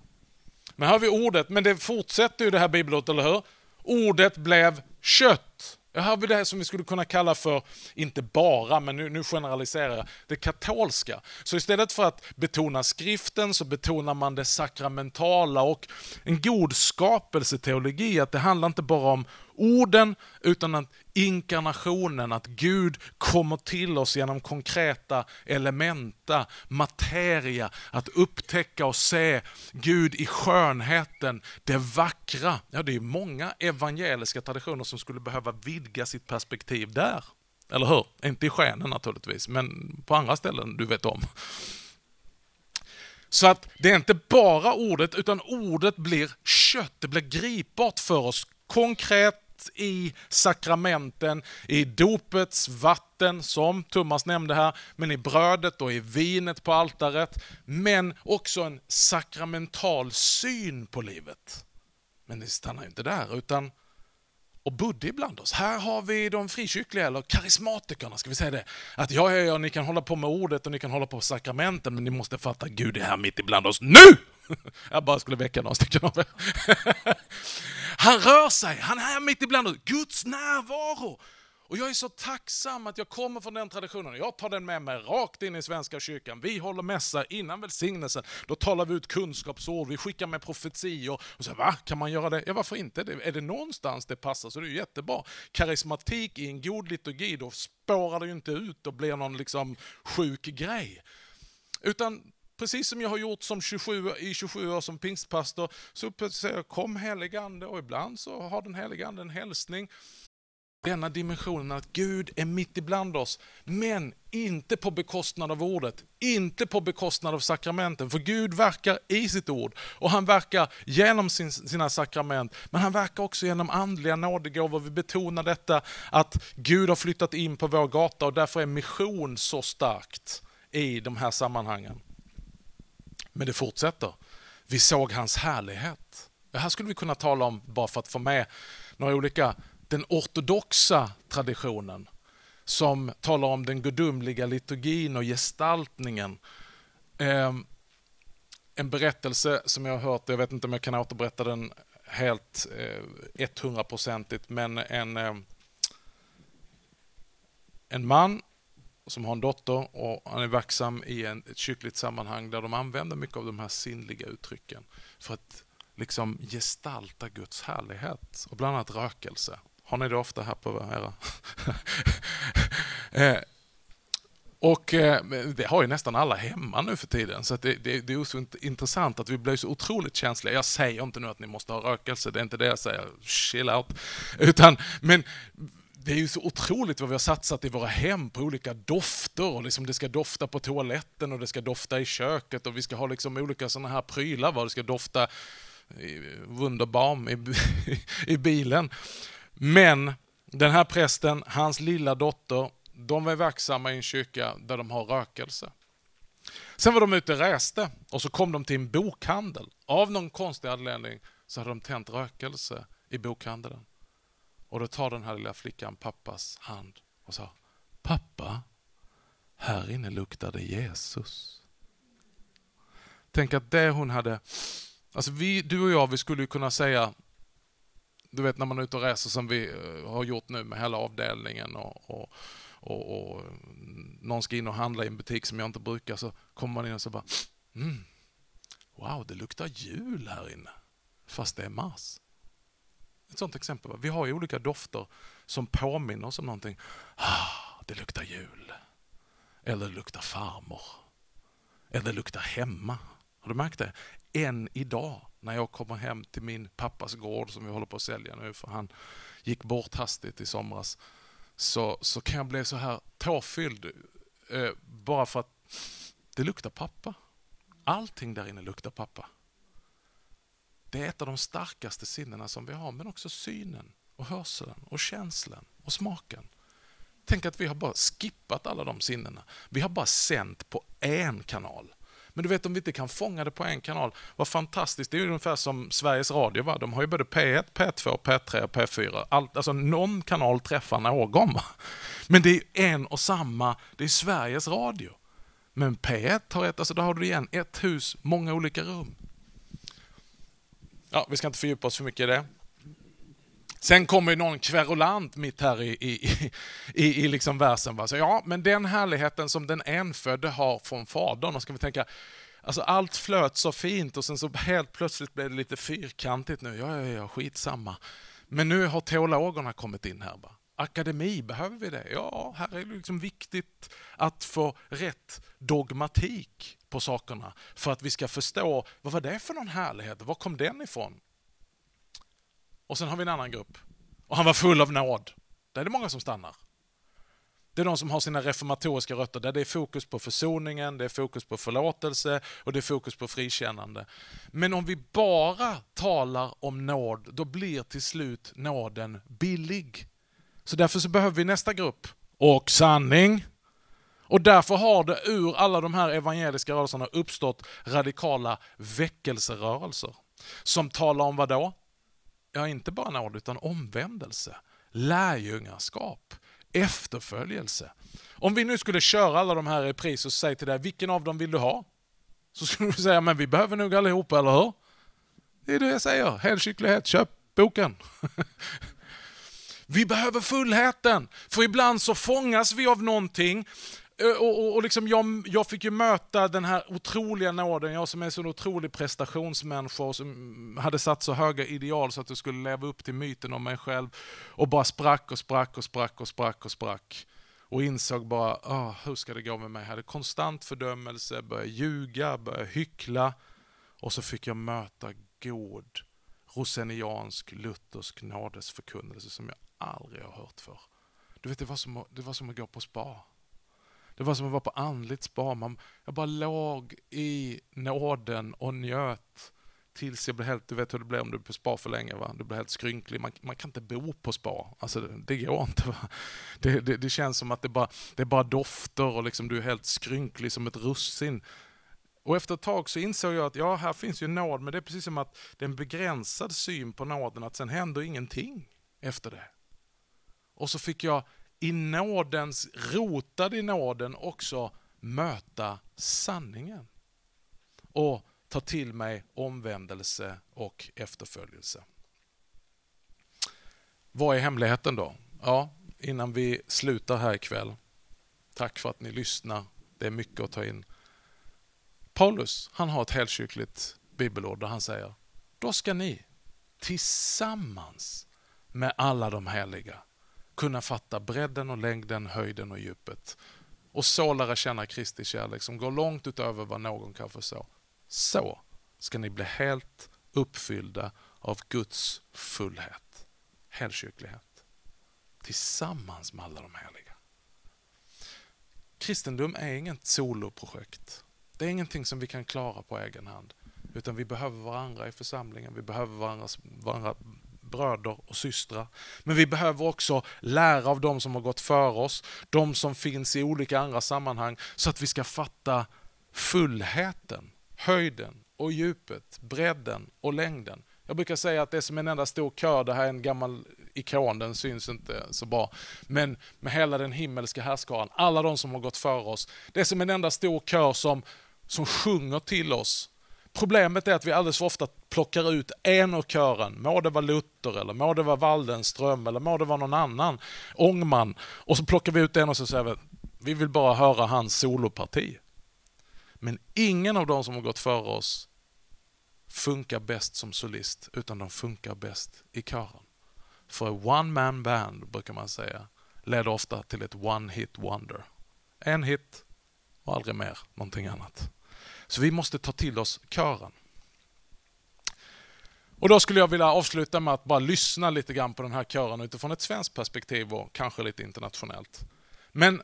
Men här har vi ordet, men det fortsätter ju det här bibelordet, eller hur? Ordet blev kött. Jag har det som vi skulle kunna kalla för, inte bara, men nu, nu generaliserar jag, det katolska. Så istället för att betona skriften så betonar man det sakramentala och en god skapelseteologi, att det handlar inte bara om orden, utan att inkarnationen, att Gud kommer till oss genom konkreta elementa, materia, att upptäcka och se Gud i skönheten, det vackra. Ja, det är många evangeliska traditioner som skulle behöva vidga sitt perspektiv där. Eller hur? Inte i skenen naturligtvis, men på andra ställen du vet om. Så att det är inte bara ordet, utan ordet blir kött, det blir gripbart för oss, konkret, i sakramenten, i dopets vatten, som Thomas nämnde här, men i brödet och i vinet på altaret, men också en sakramental syn på livet. Men det stannar inte där, utan och bodde ibland oss. Här har vi de frikyrkliga, eller karismatikerna, ska vi säga det. Att ja, ja, ja, ni kan hålla på med ordet och ni kan hålla på med sakramenten, men ni måste fatta Gud är här mitt ibland oss NU! [LAUGHS] Jag bara skulle väcka några stycken av er. [LAUGHS] Han rör sig, han är här mitt ibland oss. Guds närvaro. Och jag är så tacksam att jag kommer från den traditionen. Jag tar den med mig rakt in i Svenska kyrkan. Vi håller mässa innan välsignelsen. Då talar vi ut kunskapsord, vi skickar med profetior. Och så, va? Kan man göra det? Ja, varför inte? Är det någonstans det passar så det är jättebra. Karismatik i en god liturgi, då spårar det ju inte ut och blir någon liksom sjuk grej. Utan precis som jag har gjort som 27, i 27 år som pingstpastor, så säger jag kom heligande och ibland så har den heligande en hälsning denna dimensionen att Gud är mitt ibland oss, men inte på bekostnad av ordet, inte på bekostnad av sakramenten. För Gud verkar i sitt ord och han verkar genom sin, sina sakrament, men han verkar också genom andliga nådegåvor. Vi betonar detta att Gud har flyttat in på vår gata och därför är mission så starkt i de här sammanhangen. Men det fortsätter. Vi såg hans härlighet. Det här skulle vi kunna tala om bara för att få med några olika den ortodoxa traditionen som talar om den gudomliga liturgin och gestaltningen. Ehm, en berättelse som jag har hört, jag vet inte om jag kan återberätta den helt eh, hundraprocentigt, men en, ehm, en man som har en dotter och han är verksam i en, ett kyrkligt sammanhang där de använder mycket av de här sinnliga uttrycken för att liksom gestalta Guds härlighet och bland annat rökelse. Har ni det ofta här på era? [LAUGHS] eh, och eh, det har ju nästan alla hemma nu för tiden, så det, det, det, är så intressant att vi blir så otroligt känsliga. Jag säger inte nu att ni måste ha rökelse, det är inte det jag säger, chill out. Utan, men det är ju så otroligt vad vi har satsat i våra hem på olika dofter. Och liksom det ska dofta på toaletten och det ska dofta i köket och vi ska ha liksom olika sådana här prylar. Vad det ska dofta i Wunderbaum i, [LAUGHS] i bilen. Men den här prästen, hans lilla dotter, de är verksamma i en kyrka där de har rökelse. Sen var de ute och reste och så kom de till en bokhandel. Av någon konstig anledning så hade de tänt rökelse i bokhandeln. Och då tar den här lilla flickan pappas hand och sa Pappa, här inne luktar det Jesus. Tänk att det hon hade... Alltså vi, du och jag, vi skulle ju kunna säga du vet när man är ute och reser som vi eh, har gjort nu med hela avdelningen och, och, och, och mm, någon ska in och handla i en butik som jag inte brukar så kommer man in och så bara mm, Wow, det luktar jul här inne. Fast det är mars. Ett sånt exempel. Vi har ju olika dofter som påminner oss om någonting. Ah, det luktar jul. Eller det luktar farmor. Eller det luktar hemma. Har du märkt det? Än idag när jag kommer hem till min pappas gård som vi håller på att sälja nu för han gick bort hastigt i somras. Så, så kan jag bli så här tårfylld eh, bara för att det luktar pappa. Allting där inne luktar pappa. Det är ett av de starkaste sinnena som vi har, men också synen och hörseln och känslan och smaken. Tänk att vi har bara skippat alla de sinnena. Vi har bara sänt på en kanal. Men du vet om vi inte kan fånga det på en kanal, vad fantastiskt. Det är ungefär som Sveriges Radio. Va? De har ju både P1, P2, P3 och P4. Allt, alltså någon kanal träffar någon. Va? Men det är en och samma, det är Sveriges Radio. Men P1 har ett, alltså där har du igen, ett hus, många olika rum. Ja, vi ska inte fördjupa oss för mycket i det. Sen kommer ju någon kverulant mitt här i, i, i, i liksom versen. Va? Så, ja, men den härligheten som den enfödde har från Fadern, och ska vi tänka, alltså allt flöt så fint och sen så helt plötsligt blev det lite fyrkantigt nu. Ja, ja, ja, skitsamma. Men nu har teologerna kommit in här. Va? Akademi, behöver vi det? Ja, här är det liksom viktigt att få rätt dogmatik på sakerna för att vi ska förstå vad var det för någon härlighet? Var kom den ifrån? Och sen har vi en annan grupp. Och han var full av nåd. Där är det många som stannar. Det är de som har sina reformatoriska rötter, där det är fokus på försoningen, det är fokus på förlåtelse och det är fokus på frikännande. Men om vi bara talar om nåd, då blir till slut nåden billig. Så därför så behöver vi nästa grupp. Och sanning. Och därför har det ur alla de här evangeliska rörelserna uppstått radikala väckelserörelser. Som talar om vad då? ja inte bara nåd utan omvändelse, lärjungaskap, efterföljelse. Om vi nu skulle köra alla de här i pris och säga till dig, vilken av dem vill du ha? Så skulle du säga, men vi behöver nog allihopa, eller hur? Det är det jag säger, helkycklighet, köp boken. [LAUGHS] vi behöver fullheten, för ibland så fångas vi av någonting eh, och, och, och liksom jag, jag, fick ju möta den här otroliga nåden, jag som är en sån otrolig prestationsmänniska och som hade satt så höga ideal så att jag skulle leva upp till myten om mig själv och bara sprack och sprack och sprack och sprack och sprack. Och insåg bara, oh, hur ska det gå med mig? Jag hade konstant fördömelse, började ljuga, började hyckla och så fick jag möta god roseniansk luthersk nådesförkunnelse som jag aldrig har hört för. Du vet, det var som, det var som att gå på spa. Det var som att vara på andligt spa. Man, jag bara låg i nåden och njöt tills jag blev helt, du vet hur det blir om du är på spa för länge, va? du blir helt skrynklig. Man, man kan inte bo på spa, alltså det, det går inte. Va? Det, det, det, känns som att det bara, det är bara dofter och liksom du är helt skrynklig som ett russin. Och efter ett tag så insåg jag att ja, här finns ju nåd, men det är precis som att det är en begränsad syn på nåden, att sen händer ingenting efter det. Och så fick jag i nådens, rotad i nåden också möta sanningen. Och ta till mig omvändelse och efterföljelse. Vad är hemligheten då? Ja, innan vi slutar här ikväll. Tack för att ni lyssnar. Det är mycket att ta in. Paulus, han har ett helkyrkligt bibelord där han säger Då ska ni tillsammans med alla de heliga kunna fatta bredden och längden, höjden och djupet. Och så lära känna Kristi kärlek som går långt utöver vad någon kan förstå. Så ska ni bli helt uppfyllda av Guds fullhet, helkyrklighet, tillsammans med alla de heliga. Kristendom är inget soloprojekt. Det är ingenting som vi kan klara på egen hand. Utan vi behöver varandra i församlingen, vi behöver varandra, varandra bröder och systrar. Men vi behöver också lära av de som har gått före oss, de som finns i olika andra sammanhang, så att vi ska fatta fullheten, höjden och djupet, bredden och längden. Jag brukar säga att det är som en enda stor kör, det här är en gammal ikon, den syns inte så bra. Men med hela den himmelska härskaran, alla de som har gått före oss. Det är som en enda stor kör som, som sjunger till oss Problemet är att vi alldeles för ofta plockar ut en ur kören, må det vara Luther eller må det vara Waldenström eller må det vara någon annan, Ångman, och så plockar vi ut en och så säger vi vi vill bara höra hans soloparti. Men ingen av de som har gått före oss funkar bäst som solist, utan de funkar bäst i kören. För ett one man band, brukar man säga, leder ofta till ett one hit wonder. En hit och aldrig mer någonting annat. Så vi måste ta till oss kören. Och Då skulle jag vilja avsluta med att bara lyssna lite grann på den här kören utifrån ett svenskt perspektiv och kanske lite internationellt. Men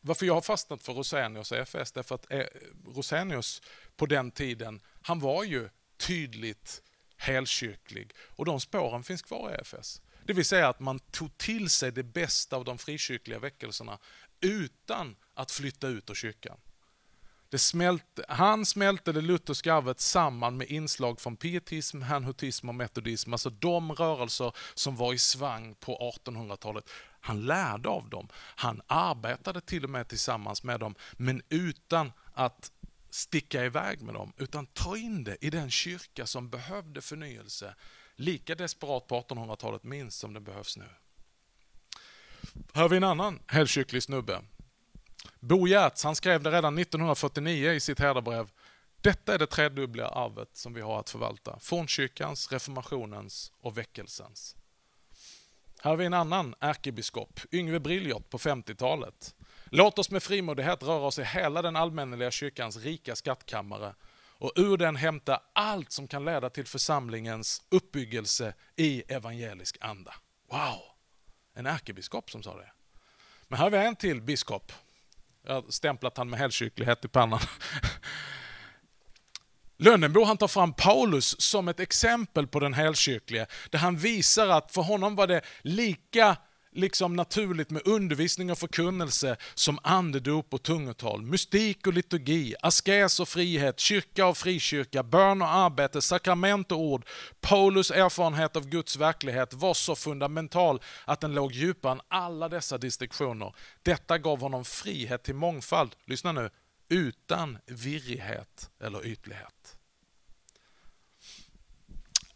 varför jag har fastnat för Rosenius och EFS, därför att eh, Rosenius på den tiden, han var ju tydligt helkyrklig och de spåren finns kvar i EFS. Det vill säga att man tog till sig det bästa av de frikyrkliga väckelserna utan att flytta ut ur kyrkan. Det smälte, han smälte det lutherska arvet samman med inslag från pietism, hanhutism och metodism, alltså de rörelser som var i svang på 1800-talet. Han lärde av dem, han arbetade till och med tillsammans med dem, men utan att sticka iväg med dem, utan ta in det i den kyrka som behövde förnyelse, lika desperat på 1800-talet minst som det behövs nu. Här har vi en annan helkyrklig snubbe Bo Giertz, han skrev det redan 1949 i sitt herdebrev, Detta är det tredubbla arvet som vi har att förvalta. Fornkyrkans, reformationens och väckelsens. Här har vi en annan ärkebiskop, Yngve Briljot på 50-talet. Låt oss med frimodighet röra oss i hela den allmänneliga kyrkans rika skattkammare och ur den hämta allt som kan leda till församlingens uppbyggelse i evangelisk anda. Wow! En ärkebiskop som sa det. Men här har vi en till biskop stämplat han med helkyrklighet i pannan. [LAUGHS] Lönnebo han tar fram Paulus som ett exempel på den helkyrklige. där han visar att för honom var det lika liksom naturligt med undervisning och förkunnelse som andedop och tungotal, mystik och liturgi, askes och frihet, kyrka och frikyrka, bön och arbete, sakrament och ord. Paulus erfarenhet av Guds verklighet var så fundamental att den låg djupare än alla dessa distinktioner. Detta gav honom frihet till mångfald, lyssna nu, utan virrighet eller ytlighet.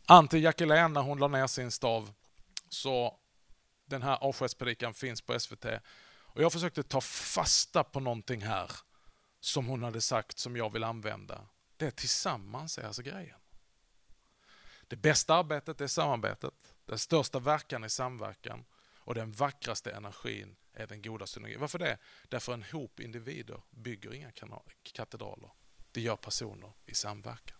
Antti Jackelén, när hon la ner sin stav, så den här avskedspredikan finns på SVT. Och jag försökte ta fasta på någonting här som hon hade sagt som jag vill använda. Det är tillsammans är alltså grejen. Det bästa arbetet är samarbetet. Den största verkan är samverkan. Och den vackraste energin är den goda synergin. Varför det? Därför en hop individer bygger inga katedraler. Det gör personer i samverkan.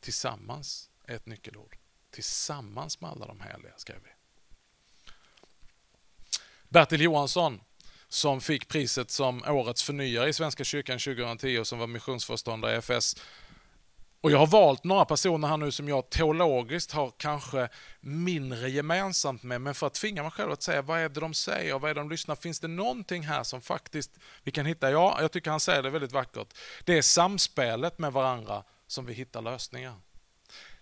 Tillsammans är ett nyckelord. Tillsammans med alla de heliga, skrev vi. Bertil Johansson som fick priset som årets förnyare i Svenska kyrkan 2010 och som var missionsföreståndare i FS. Och jag har valt några personer här nu som jag teologiskt har kanske mindre gemensamt med, men för att tvinga mig själv att säga vad är det de säger, vad är det de lyssnar, finns det någonting här som faktiskt vi kan hitta? Ja, jag tycker han säger det väldigt vackert. Det är samspelet med varandra som vi hittar lösningar.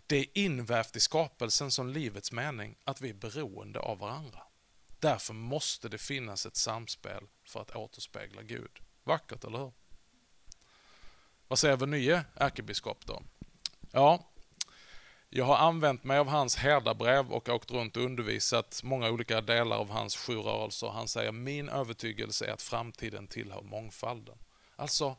Det är invävt i skapelsen som livets mening, att vi är beroende av varandra. Därför måste det finnas ett samspel för att återspegla Gud. Vackert, eller hur? Vad säger vår nye ärkebiskop då? Ja, jag har använt mig av hans herdabrev och åkt runt och undervisat många olika delar av hans sju rörelser. Han säger min övertygelse är att framtiden tillhör mångfalden. Alltså,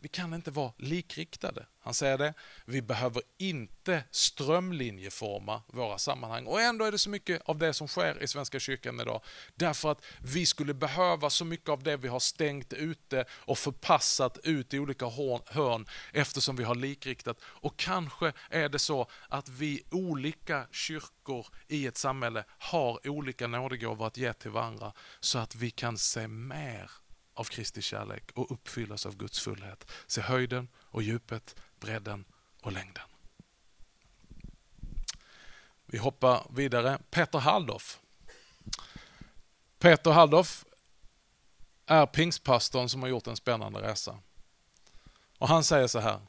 vi kan inte vara likriktade. Han säger det. Vi behöver inte strömlinjeforma våra sammanhang. Och ändå är det så mycket av det som sker i Svenska kyrkan idag. Därför att vi skulle behöva så mycket av det vi har stängt ute och förpassat ut i olika hörn eftersom vi har likriktat. Och kanske är det så att vi olika kyrkor i ett samhälle har olika nådegåvor att ge till varandra så att vi kan se mer av Kristi kärlek och uppfyllas av Guds fullhet. Se höjden och djupet, bredden och längden. Vi hoppar vidare. Peter Halldorf. Peter Halldorf är pingstpastorn som har gjort en spännande resa. Och Han säger så här.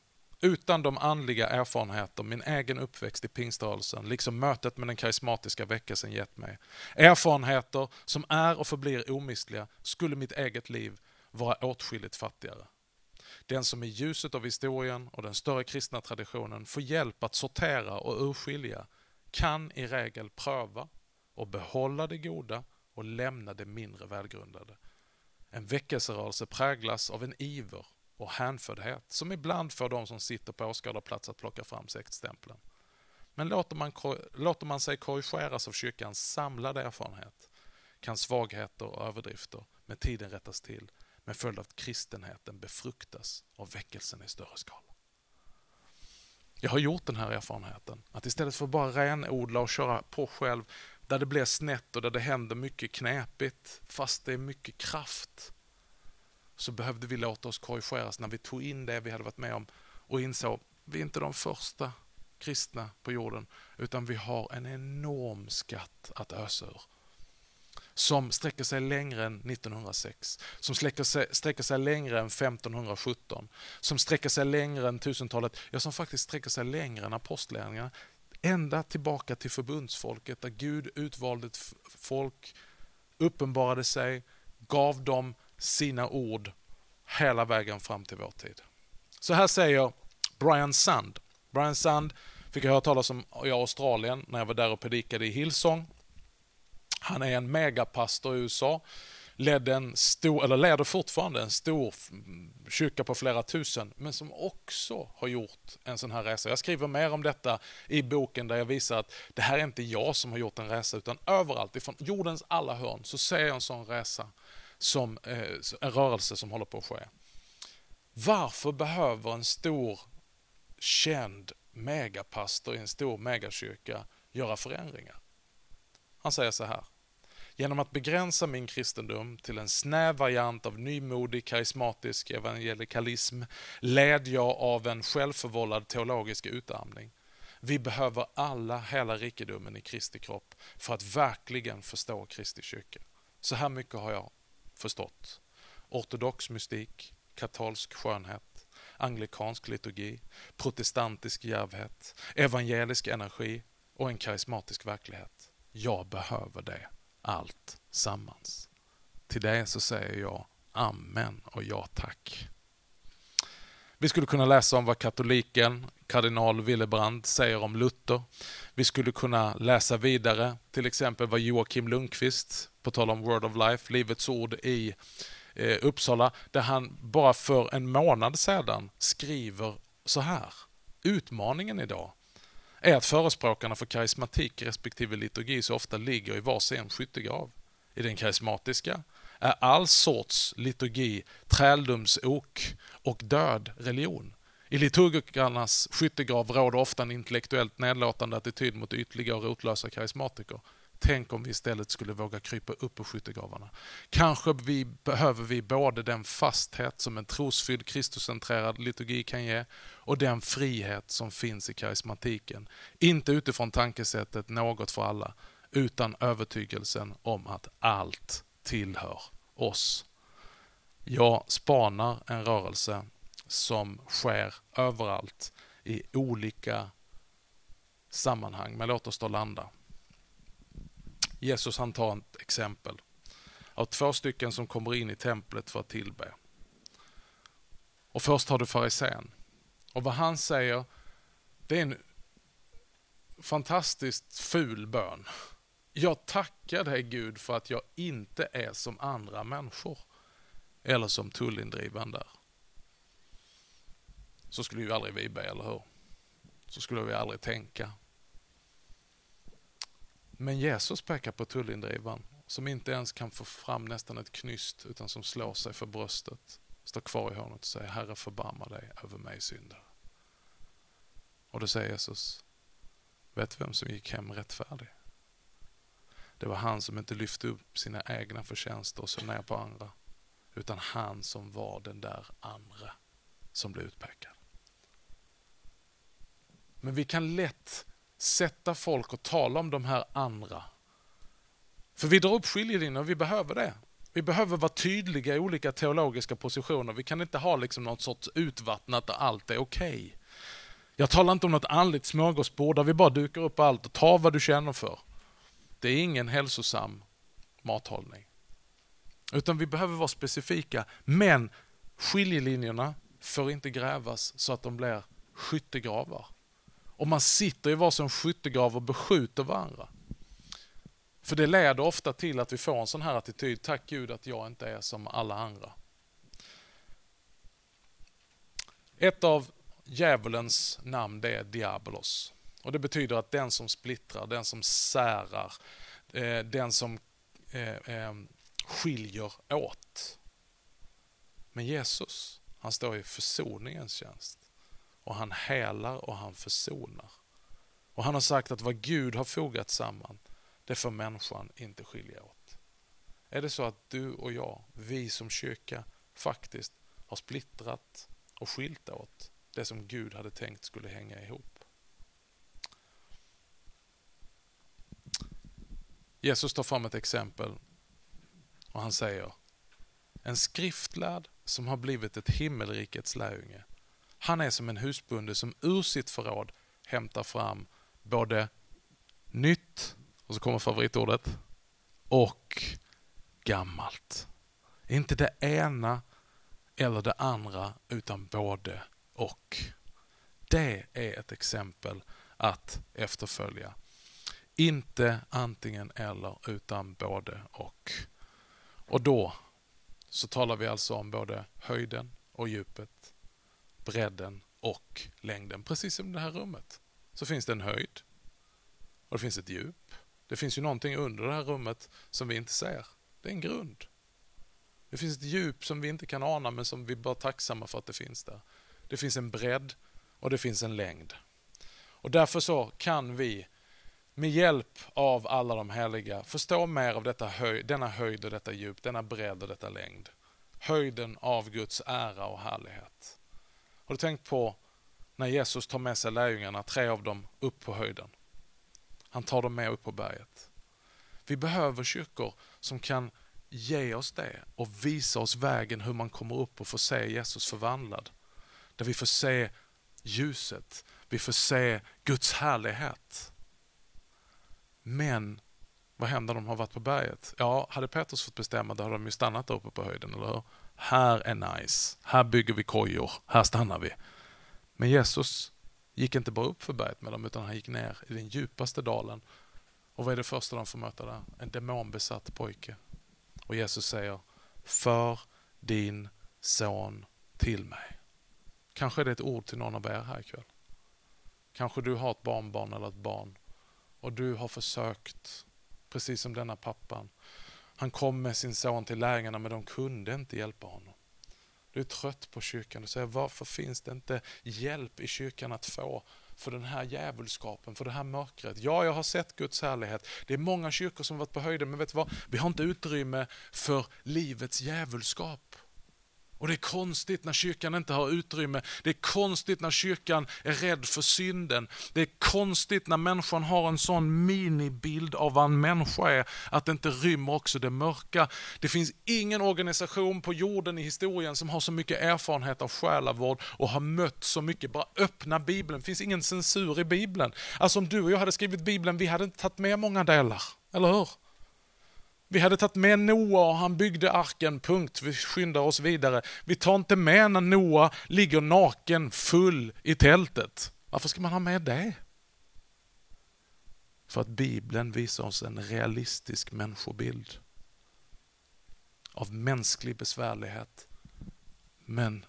Utan de andliga erfarenheter min egen uppväxt i pingströrelsen, liksom mötet med den karismatiska väckelsen gett mig, erfarenheter som är och förblir omistliga, skulle mitt eget liv vara åtskilligt fattigare. Den som i ljuset av historien och den större kristna traditionen får hjälp att sortera och urskilja kan i regel pröva och behålla det goda och lämna det mindre välgrundade. En väckelserörelse präglas av en iver och hänfördhet som ibland får de som sitter på åskådarplats att plocka fram sektstämpeln. Men låter man, låter man sig korrigeras av kyrkans samlade erfarenhet kan svagheter och överdrifter med tiden rättas till med följd av att kristenheten befruktas av väckelsen i större skala. Jag har gjort den här erfarenheten, att istället för att bara renodla och köra på själv där det blir snett och där det händer mycket knepigt, fast det är mycket kraft, så behövde vi låta oss korrigeras när vi tog in det vi hade varit med om och insåg vi är inte de första kristna på jorden, utan vi har en enorm skatt att ösa ur. som sträcker sig längre än 1906, som sträcker sig, sträcker sig längre än 1517, som sträcker sig längre än 1000-talet, ja som faktiskt sträcker sig längre än apostlärningarna, ända tillbaka till förbundsfolket där Gud utvalde ett folk, uppenbarade sig, gav dem sina ord hela vägen fram till vår tid. Så här säger Brian Sand. Brian Sand fick jag höra talas om i Australien när jag var där och predikade i Hillsong. Han är en megapastor i USA. Ledde en stor, eller leder fortfarande en stor kyrka på flera tusen, men som också har gjort en sån här resa. Jag skriver mer om detta i boken där jag visar att det här är inte jag som har gjort en resa, utan överallt ifrån jordens alla hörn så ser jag en sån resa som eh, en rörelse som håller på att ske. Varför behöver en stor känd megapastor i en stor megakyrka göra förändringar? Han säger så här. Genom att begränsa min kristendom till en snäv variant av nymodig karismatisk evangelikalism led jag av en självförvållad teologisk utarmning. Vi behöver alla hela rikedomen i Kristi kropp för att verkligen förstå Kristi kyrka. Så här mycket har jag förstått. Ortodox mystik, katolsk skönhet, anglikansk liturgi, protestantisk djärvhet, evangelisk energi och en karismatisk verklighet. Jag behöver det allt sammans. Till det så säger jag Amen och ja tack. Vi skulle kunna läsa om vad katoliken kardinal Willebrand säger om Luther. Vi skulle kunna läsa vidare, till exempel vad Joakim Lundqvist, på tal om Word of Life, Livets ord i eh, Uppsala, där han bara för en månad sedan skriver så här. Utmaningen idag är att förespråkarna för karismatik respektive liturgi så ofta ligger i varsin skyttegrav. I den karismatiska är all sorts liturgi träldomsok och död religion. I liturgikernas skyttegrav råder ofta en intellektuellt nedlåtande attityd mot ytliga och rotlösa karismatiker. Tänk om vi istället skulle våga krypa upp ur skyttegravarna. Kanske vi, behöver vi både den fasthet som en trosfylld Kristuscentrerad liturgi kan ge och den frihet som finns i karismatiken. Inte utifrån tankesättet något för alla, utan övertygelsen om att allt tillhör oss. Jag spanar en rörelse som sker överallt i olika sammanhang, men låt oss då landa. Jesus han tar ett exempel av två stycken som kommer in i templet för att tillbe. Och först har du farisén. Och vad han säger, det är en fantastiskt ful bön. Jag tackar dig Gud för att jag inte är som andra människor. Eller som tullindrivaren där. Så skulle ju aldrig vi be, eller hur? Så skulle vi aldrig tänka. Men Jesus pekar på tullindrivaren som inte ens kan få fram nästan ett knyst utan som slår sig för bröstet, står kvar i hörnet och säger Herre förbarma dig över mig syndare. Och då säger Jesus, vet du vem som gick hem rättfärdig? Det var han som inte lyfte upp sina egna förtjänster och såg ner på andra, utan han som var den där andra som blev utpekad. Men vi kan lätt sätta folk och tala om de här andra. För vi drar upp skiljelinjer och vi behöver det. Vi behöver vara tydliga i olika teologiska positioner. Vi kan inte ha liksom något sorts utvattnat där allt är okej. Okay. Jag talar inte om något andligt smörgåsbord där vi bara dukar upp allt och tar vad du känner för. Det är ingen hälsosam mathållning. Utan vi behöver vara specifika. Men skiljelinjerna får inte grävas så att de blir skyttegravar. Och man sitter i varsin skyttegrav och beskjuter varandra. För det leder ofta till att vi får en sån här attityd, tack Gud att jag inte är som alla andra. Ett av djävulens namn det är Diabolos. Och Det betyder att den som splittrar, den som särar, eh, den som eh, eh, skiljer åt. Men Jesus, han står i försoningens tjänst och han hälar och han försonar. Och han har sagt att vad Gud har fogat samman, det får människan inte skilja åt. Är det så att du och jag, vi som kyrka, faktiskt har splittrat och skilt åt det som Gud hade tänkt skulle hänga ihop? Jesus tar fram ett exempel Och han säger, en skriftlärd som har blivit ett himmelrikets lärjunge. Han är som en husbonde som ur sitt förråd hämtar fram både nytt, och så kommer favoritordet, och gammalt. Inte det ena eller det andra, utan både och. Det är ett exempel att efterfölja. Inte antingen eller, utan både och. Och då så talar vi alltså om både höjden och djupet, bredden och längden. Precis som i det här rummet så finns det en höjd och det finns ett djup. Det finns ju någonting under det här rummet som vi inte ser. Det är en grund. Det finns ett djup som vi inte kan ana men som vi bara är tacksamma för att det finns där. Det finns en bredd och det finns en längd. Och därför så kan vi med hjälp av alla de heliga förstå mer av detta höj, denna höjd och detta djup, denna bredd och detta längd. Höjden av Guds ära och härlighet. Har du tänkt på när Jesus tar med sig lärjungarna, tre av dem, upp på höjden? Han tar dem med upp på berget. Vi behöver kyrkor som kan ge oss det och visa oss vägen hur man kommer upp och får se Jesus förvandlad. Där vi får se ljuset, vi får se Guds härlighet. Men vad händer om de har varit på berget? Ja, hade Petrus fått bestämma då hade de ju stannat där uppe på höjden, eller hur? Här är nice, här bygger vi kojor, här stannar vi. Men Jesus gick inte bara upp för berget med dem, utan han gick ner i den djupaste dalen. Och vad är det första de får möta där? En demonbesatt pojke. Och Jesus säger, för din son till mig. Kanske är det ett ord till någon av er här ikväll. Kanske du har ett barnbarn eller ett barn och du har försökt, precis som denna pappan. Han kom med sin son till lärjungarna men de kunde inte hjälpa honom. Du är trött på kyrkan och säger varför finns det inte hjälp i kyrkan att få för den här djävulskapen, för det här mörkret. Ja, jag har sett Guds härlighet. Det är många kyrkor som varit på höjden, men vet du vad? Vi har inte utrymme för livets djävulskap. Och det är konstigt när kyrkan inte har utrymme. Det är konstigt när kyrkan är rädd för synden. Det är konstigt när människan har en sån minibild av vad en människa är, att det inte rymmer också det mörka. Det finns ingen organisation på jorden i historien som har så mycket erfarenhet av själavård och har mött så mycket. Bara öppna Bibeln, det finns ingen censur i Bibeln. Alltså om du och jag hade skrivit Bibeln, vi hade inte tagit med många delar, eller hur? Vi hade tagit med Noa och han byggde arken, punkt. Vi skyndar oss vidare. Vi tar inte med när Noa ligger naken, full i tältet. Varför ska man ha med det? För att Bibeln visar oss en realistisk människobild av mänsklig besvärlighet, men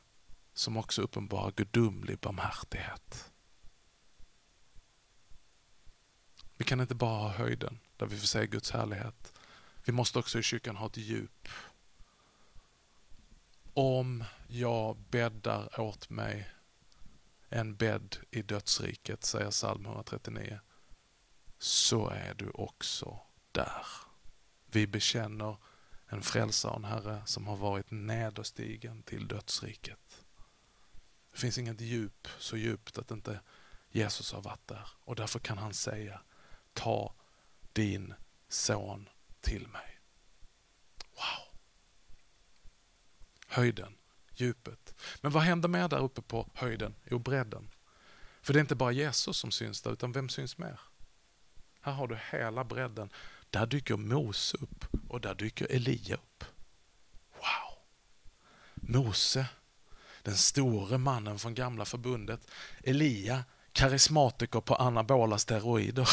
som också uppenbarar gudomlig barmhärtighet. Vi kan inte bara ha höjden, där vi får se Guds härlighet. Vi måste också i kyrkan ha ett djup. Om jag bäddar åt mig en bädd i dödsriket, säger psalm 139, så är du också där. Vi bekänner en frälsare och en Herre som har varit nederstigen till dödsriket. Det finns inget djup så djupt att inte Jesus har varit där och därför kan han säga ta din son till mig. Wow! Höjden, djupet. Men vad händer mer där uppe på höjden? Jo, bredden. För det är inte bara Jesus som syns där, utan vem syns mer? Här har du hela bredden. Där dyker Mose upp och där dyker Elia upp. Wow! Mose, den store mannen från gamla förbundet. Elia, karismatiker på anabola steroider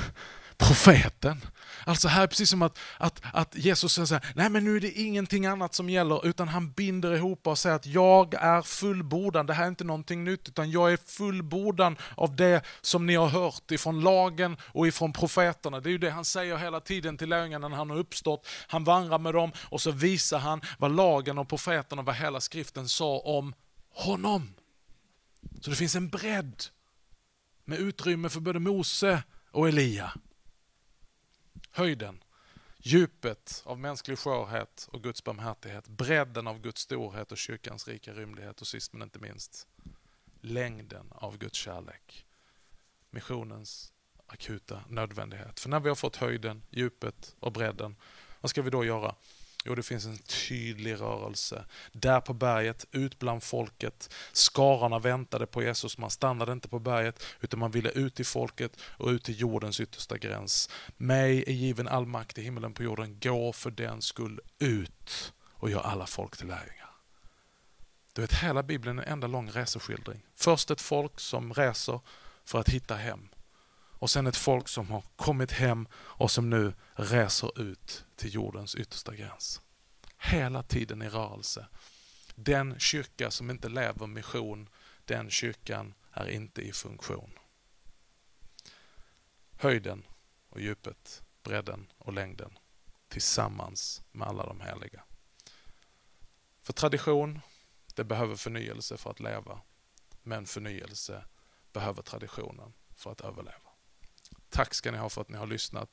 [LAUGHS] profeten. Alltså här är precis som att, att, att Jesus säger så här, nej men nu är det ingenting annat som gäller, utan han binder ihop och säger att jag är fullbordan, det här är inte någonting nytt, utan jag är fullbordan av det som ni har hört ifrån lagen och ifrån profeterna. Det är ju det han säger hela tiden till lärjungarna när han har uppstått. Han vandrar med dem och så visar han vad lagen och profeterna, vad hela skriften sa om honom. Så det finns en bredd med utrymme för både Mose och Elia höjden, djupet av mänsklig skörhet och Guds barmhärtighet, bredden av Guds storhet och kyrkans rika rymlighet och sist men inte minst längden av Guds kärlek. Missionens akuta nödvändighet. För när vi har fått höjden, djupet och bredden, vad ska vi då göra? Jo, det finns en tydlig rörelse. Där på berget, ut bland folket. Skarorna väntade på Jesus. Man stannade inte på berget, utan man ville ut i folket och ut till jordens yttersta gräns. Mig är given all makt i himmelen på jorden. Gå för den skull ut och gör alla folk till lärjungar. Du vet, hela Bibeln är en enda lång reseskildring. Först ett folk som reser för att hitta hem. Och sen ett folk som har kommit hem och som nu reser ut till jordens yttersta gräns. Hela tiden i rörelse. Den kyrka som inte lever mission, den kyrkan är inte i funktion. Höjden och djupet, bredden och längden tillsammans med alla de heliga. För tradition, det behöver förnyelse för att leva. Men förnyelse behöver traditionen för att överleva. Tack ska ni ha för att ni har lyssnat.